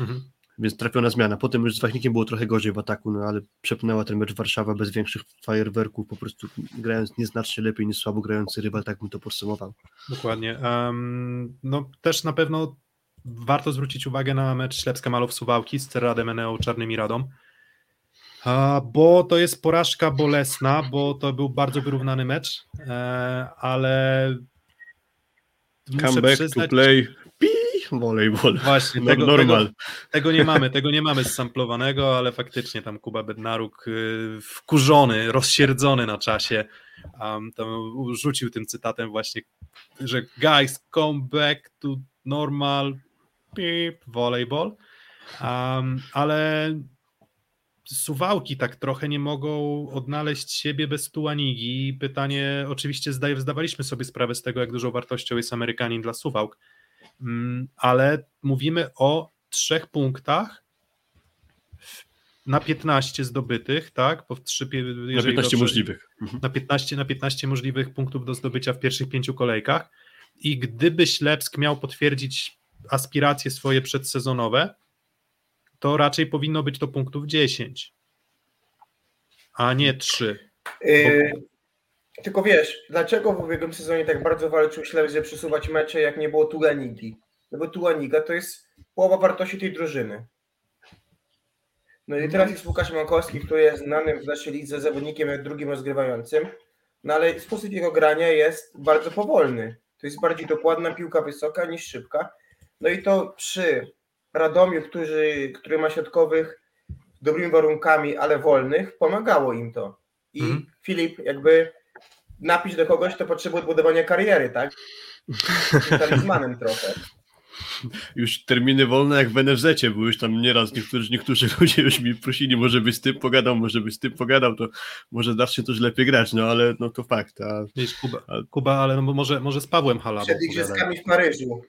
Mhm. Więc trafiona zmiana. Potem już z Wachnikiem było trochę gorzej w ataku, no ale przepnęła ten mecz Warszawa bez większych fajerwerków, po prostu grając nieznacznie lepiej niż słabo grający rywal, tak bym to podsumował. Dokładnie. Em, no też na pewno warto zwrócić uwagę na mecz Ślepska Malow Suwałki z Cerradem Eneo Czarnymi Radą. Bo to jest porażka bolesna, bo to był bardzo wyrównany mecz, e, ale muszę Comeback przyznać, to play, volejbol. Właśnie, No, tego, normal. Tego, tego nie mamy, tego nie mamy samplowanego, ale faktycznie tam Kuba Bednaruk y, wkurzony, rozsierdzony na czasie, um, tam rzucił tym cytatem właśnie, że guys, come back to normal beep, volleyball, um, ale Suwałki tak trochę nie mogą odnaleźć siebie bez Tuanigi. Pytanie, oczywiście zdaje, zdawaliśmy sobie sprawę z tego, jak dużą wartością jest Amerykanin dla Suwałk, Mm, ale mówimy o trzech punktach na 15 zdobytych, tak? Pie- Na jeżeli 15 dobrze- możliwych. Na 15, na 15 możliwych punktów do zdobycia w pierwszych pięciu kolejkach. I gdyby Ślepsk miał potwierdzić aspiracje swoje przedsezonowe, to raczej powinno być to punktów 10, a nie 3. Yy, tylko wiesz, dlaczego w ubiegłym sezonie tak bardzo walczył Ślepsk, żeby przesuwać mecze, jak nie było Tulanigi? No bo Tulaniga to jest połowa wartości tej drużyny. No i teraz jest Łukasz Mankowski, który jest znanym w naszej lidze zawodnikiem drugim rozgrywającym, no ale sposób jego grania jest bardzo powolny. To jest bardziej dokładna piłka wysoka niż szybka. No i to przy Radomiu, który, który ma środkowych z dobrymi warunkami, ale wolnych, pomagało im to. I Mhm. Filip, jakby napisz do kogoś, kto potrzebuje budowania kariery, tak? Talizmanem trochę. Już terminy wolne jak w NFZ-cie, bo już tam nieraz niektórzy, niektórzy ludzie już mi prosili, może byś z tym pogadał, może byś z tym pogadał, to może zawsze też lepiej grać, no ale no to fakt. A Wiesz, Kuba, A- Kuba ale no może, może z Pawłem Halabą Przed igrzyskami w Paryżu.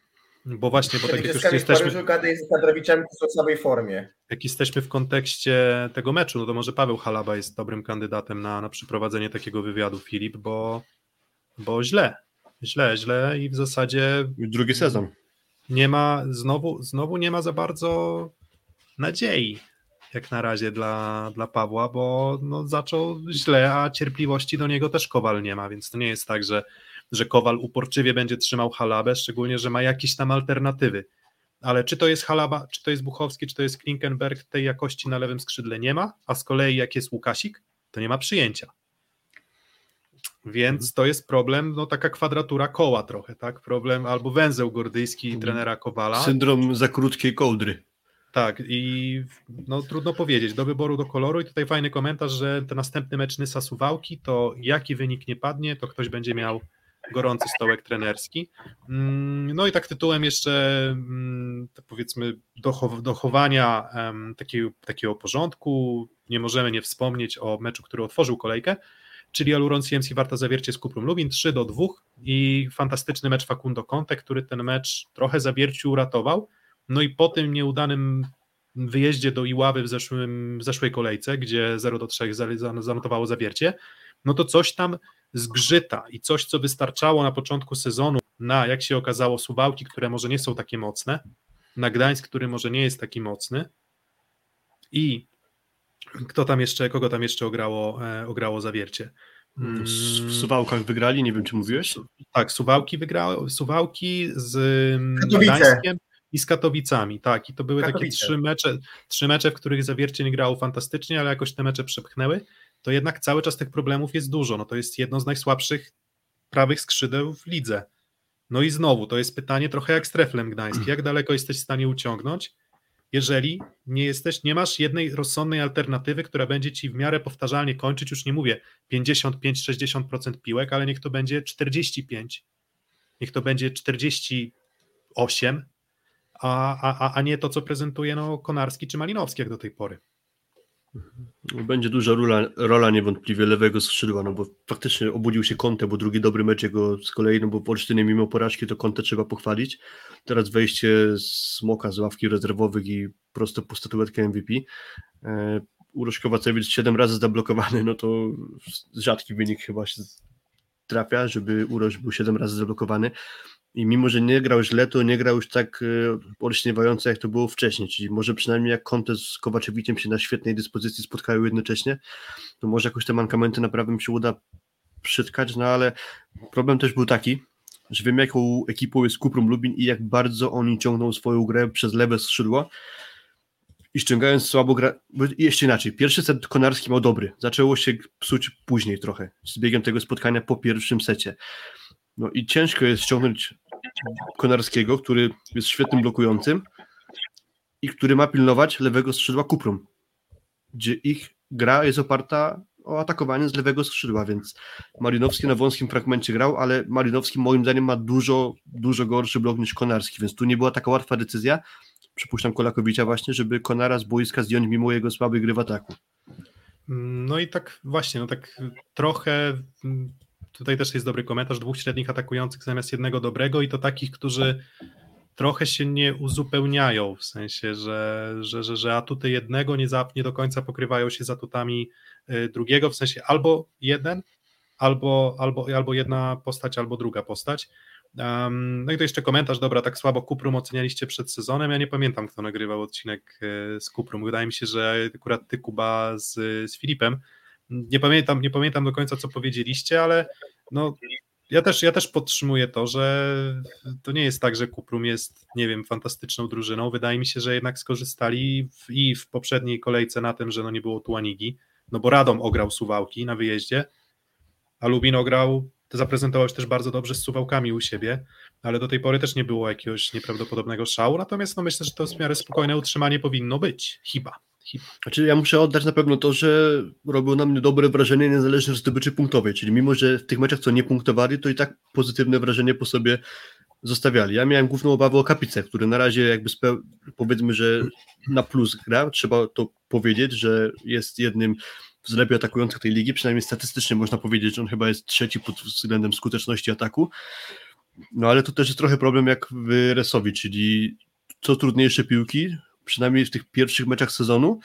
Bo właśnie, bo tak jak już jesteśmy, są w słabej formie. jak jesteśmy w kontekście tego meczu, no to może Paweł Halaba jest dobrym kandydatem na, na przeprowadzenie takiego wywiadu, Filip, bo, bo źle, źle, źle i w zasadzie drugi sezon. nie ma, znowu, znowu nie ma za bardzo nadziei jak na razie dla, dla Pawła, bo no, zaczął źle, a cierpliwości do niego też Kowal nie ma, więc to nie jest tak, że, że Kowal uporczywie będzie trzymał Halabę, szczególnie, że ma jakieś tam alternatywy. Ale czy to jest Halaba, czy to jest Buchowski, czy to jest Klinkenberg, tej jakości na lewym skrzydle nie ma, a z kolei jak jest Łukasik, to nie ma przyjęcia. Więc to jest problem, no taka kwadratura koła trochę, tak? Problem albo węzeł gordyjski trenera Kowala. Syndrom za krótkiej kołdry. Tak, i no trudno powiedzieć, do wyboru, do koloru i tutaj fajny komentarz, że ten następny mecz Nysa Suwałki, to jaki wynik nie padnie, to ktoś będzie miał gorący stołek trenerski. Mm, No i tak tytułem jeszcze mm, powiedzmy dochow- dochowania takiego, takiego porządku, nie możemy nie wspomnieć o meczu, który otworzył kolejkę, czyli Aluron CMC Warta Zawiercie z Kuprą Lubin 3 do 2 i fantastyczny mecz Facundo Conte, który ten mecz trochę Zawierciu uratował, no i po tym nieudanym wyjeździe do Iławy w, zeszłym, w zeszłej kolejce, gdzie 0 do 3 za- za- zanotowało zawiercie, no to coś tam zgrzyta i coś, co wystarczało na początku sezonu na, jak się okazało, Suwałki, które może nie są takie mocne, na Gdańsk, który może nie jest taki mocny i kto tam jeszcze, kogo tam jeszcze ograło, e, ograło zawiercie. Mm, W w Suwałkach wygrali, nie wiem czy mówiłeś? tak, Suwałki wygrały, Suwałki z mm, Katowice. Gdańskiem i z Katowicami, tak, i to były takie Katowice. trzy mecze, trzy mecze, w których Zawiercie nie grało fantastycznie, ale jakoś te mecze przepchnęły, to jednak cały czas tych problemów jest dużo, no to jest jedno z najsłabszych prawych skrzydeł w lidze. No i znowu, to jest pytanie trochę jak z Treflem jak daleko jesteś w stanie uciągnąć jeżeli nie jesteś, nie masz jednej rozsądnej alternatywy, która będzie ci w miarę powtarzalnie kończyć, już nie mówię 55-60% piłek, ale niech to będzie 45, niech to będzie 48, a, a, a nie to, co prezentuje no, Konarski czy Malinowski jak do tej pory. Będzie duża rola, rola niewątpliwie lewego skrzydła, no bo faktycznie obudził się Conte, bo drugi dobry mecz jego z kolei, no bo w Olsztynie mimo porażki to Conte trzeba pochwalić. Teraz wejście Smoka z ławki rezerwowych i prosto po statuetkę MVP. E, Uroś Kowacewicz 7 razy zablokowany, no to rzadki wynik chyba się trafia, żeby Uroś był 7 razy zablokowany i mimo, że nie grał źle, to nie grał już tak e, olśniewająco, jak to było wcześniej, czyli może przynajmniej jak Conte z Kowaczewiciem się na świetnej dyspozycji spotkają jednocześnie, to może jakoś te mankamenty naprawdę mi się uda przytkać, no ale problem też był taki, że wiem jaką ekipą jest Kuprum Lubin i jak bardzo oni ciągną swoją grę przez lewe skrzydło i ściągając słabo gra... Jeszcze inaczej, pierwszy set Konarski miał dobry, zaczęło się psuć później trochę, z biegiem tego spotkania po pierwszym secie. No i ciężko jest ściągnąć Konarskiego, który jest świetnym blokującym i który ma pilnować lewego skrzydła Kuprum, gdzie ich gra jest oparta o atakowanie z lewego skrzydła, więc Malinowski na wąskim fragmencie grał, ale Malinowski moim zdaniem ma dużo, dużo gorszy blok niż Konarski, więc tu nie była taka łatwa decyzja, przypuszczam Kolakowicza właśnie, żeby Konara z boiska zdjąć mimo jego słabej gry w ataku. No i tak właśnie, no tak trochę tutaj też jest dobry komentarz, dwóch średnich atakujących zamiast jednego dobrego i to takich, którzy trochę się nie uzupełniają, w sensie, że, że, że, że atuty jednego nie, za, nie do końca pokrywają się z atutami y, drugiego, w sensie albo jeden, albo, albo, albo jedna postać, albo druga postać. Um, no i to jeszcze komentarz, dobra, tak słabo Kuprum ocenialiście przed sezonem, ja nie pamiętam, kto nagrywał odcinek y, z Kuprum, wydaje mi się, że akurat ty, Kuba, z, z Filipem, nie pamiętam, nie pamiętam do końca, co powiedzieliście, ale no, ja też, ja też podtrzymuję to, że to nie jest tak, że Kuprum jest, nie wiem, fantastyczną drużyną. Wydaje mi się, że jednak skorzystali w, i w poprzedniej kolejce na tym, że no nie było Tuanigi, no bo Radom ograł Suwałki na wyjeździe, a Lubin ograł, to zaprezentował się też bardzo dobrze z Suwałkami u siebie, ale do tej pory też nie było jakiegoś nieprawdopodobnego szału, natomiast no myślę, że to w miarę spokojne utrzymanie powinno być, chyba. Znaczy ja muszę oddać na pewno to, że robił na mnie dobre wrażenie niezależnie od zdobyczy punktowej, czyli mimo, że w tych meczach co nie punktowali, to i tak pozytywne wrażenie po sobie zostawiali. Ja miałem główną obawę o Kapicę, który na razie jakby speł... powiedzmy, że na plus gra, trzeba to powiedzieć, że jest jednym z lepiej atakujących tej ligi, przynajmniej statystycznie można powiedzieć, że on chyba jest trzeci pod względem skuteczności ataku. No ale to też jest trochę problem jak w Resowi, czyli co trudniejsze piłki, przynajmniej w tych pierwszych meczach sezonu,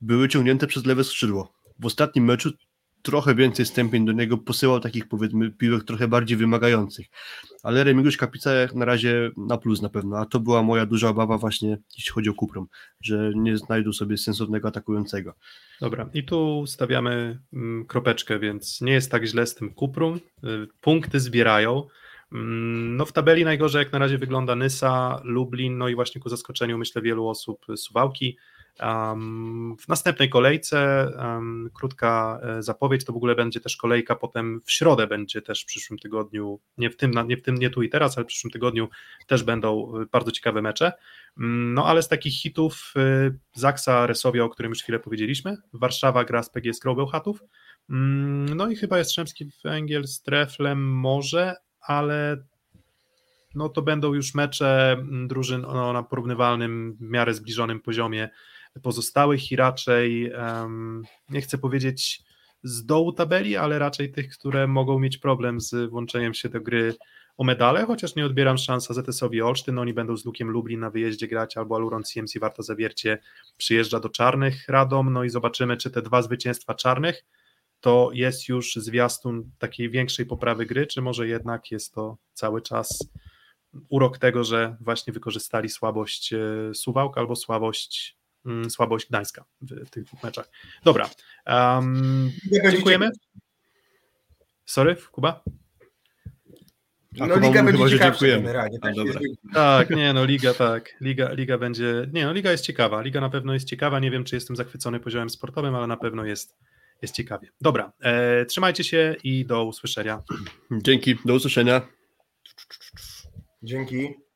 były ciągnięte przez lewe skrzydło. W ostatnim meczu trochę więcej stępień do niego posyłał takich powiedzmy piłek trochę bardziej wymagających. Ale Remigiusz Kapica jak na razie na plus na pewno, a to była moja duża obawa właśnie jeśli chodzi o Kuprom, że nie znajdą sobie sensownego atakującego. Dobra, i tu stawiamy mm, kropeczkę, więc nie jest tak źle z tym Kuprum. Y, punkty zbierają. Mm, no w tabeli najgorzej jak na razie wygląda Nysa, Lublin, no i właśnie ku zaskoczeniu myślę wielu osób Suwałki. Um, w następnej kolejce um, krótka e, zapowiedź, to w ogóle będzie też kolejka potem w środę będzie też w przyszłym tygodniu, nie w tym, nie w tym, nie tu i teraz, ale w przyszłym tygodniu też będą e, bardzo ciekawe mecze. Um, no ale z takich hitów y, Zaksa Resowia, o którym już chwilę powiedzieliśmy, Warszawa gra z PGS Grą Bełchatów, mm, no i chyba Jastrzębski Węgiel z Treflem może, ale no to będą już mecze mm, drużyn no, na porównywalnym, w miarę zbliżonym poziomie. Pozostałych i raczej um, nie chcę powiedzieć z dołu tabeli, ale raczej tych, które mogą mieć problem z włączeniem się do gry o medale, chociaż nie odbieram szans AZS-owi Olsztyn, oni będą z Lukiem Lublin na wyjeździe grać, albo Aluron CMC Warta Zawiercie przyjeżdża do Czarnych Radom, no i zobaczymy, czy te dwa zwycięstwa Czarnych to jest już zwiastun takiej większej poprawy gry, czy może jednak jest to cały czas urok tego, że właśnie wykorzystali słabość e, Suwałka albo słabość, mm, słabość Gdańska w tych dwóch meczach. Dobra, um, dziękujemy. Sorry, Kuba? A no Liga będzie ciekawsza generalnie. Tak, tak, nie no, Liga tak, Liga, Liga będzie, nie no, Liga jest ciekawa, Liga na pewno jest ciekawa, nie wiem czy jestem zachwycony poziomem sportowym, ale na pewno jest jest ciekawie. Dobra, e, trzymajcie się i do usłyszenia. Dzięki, do usłyszenia. Dzięki.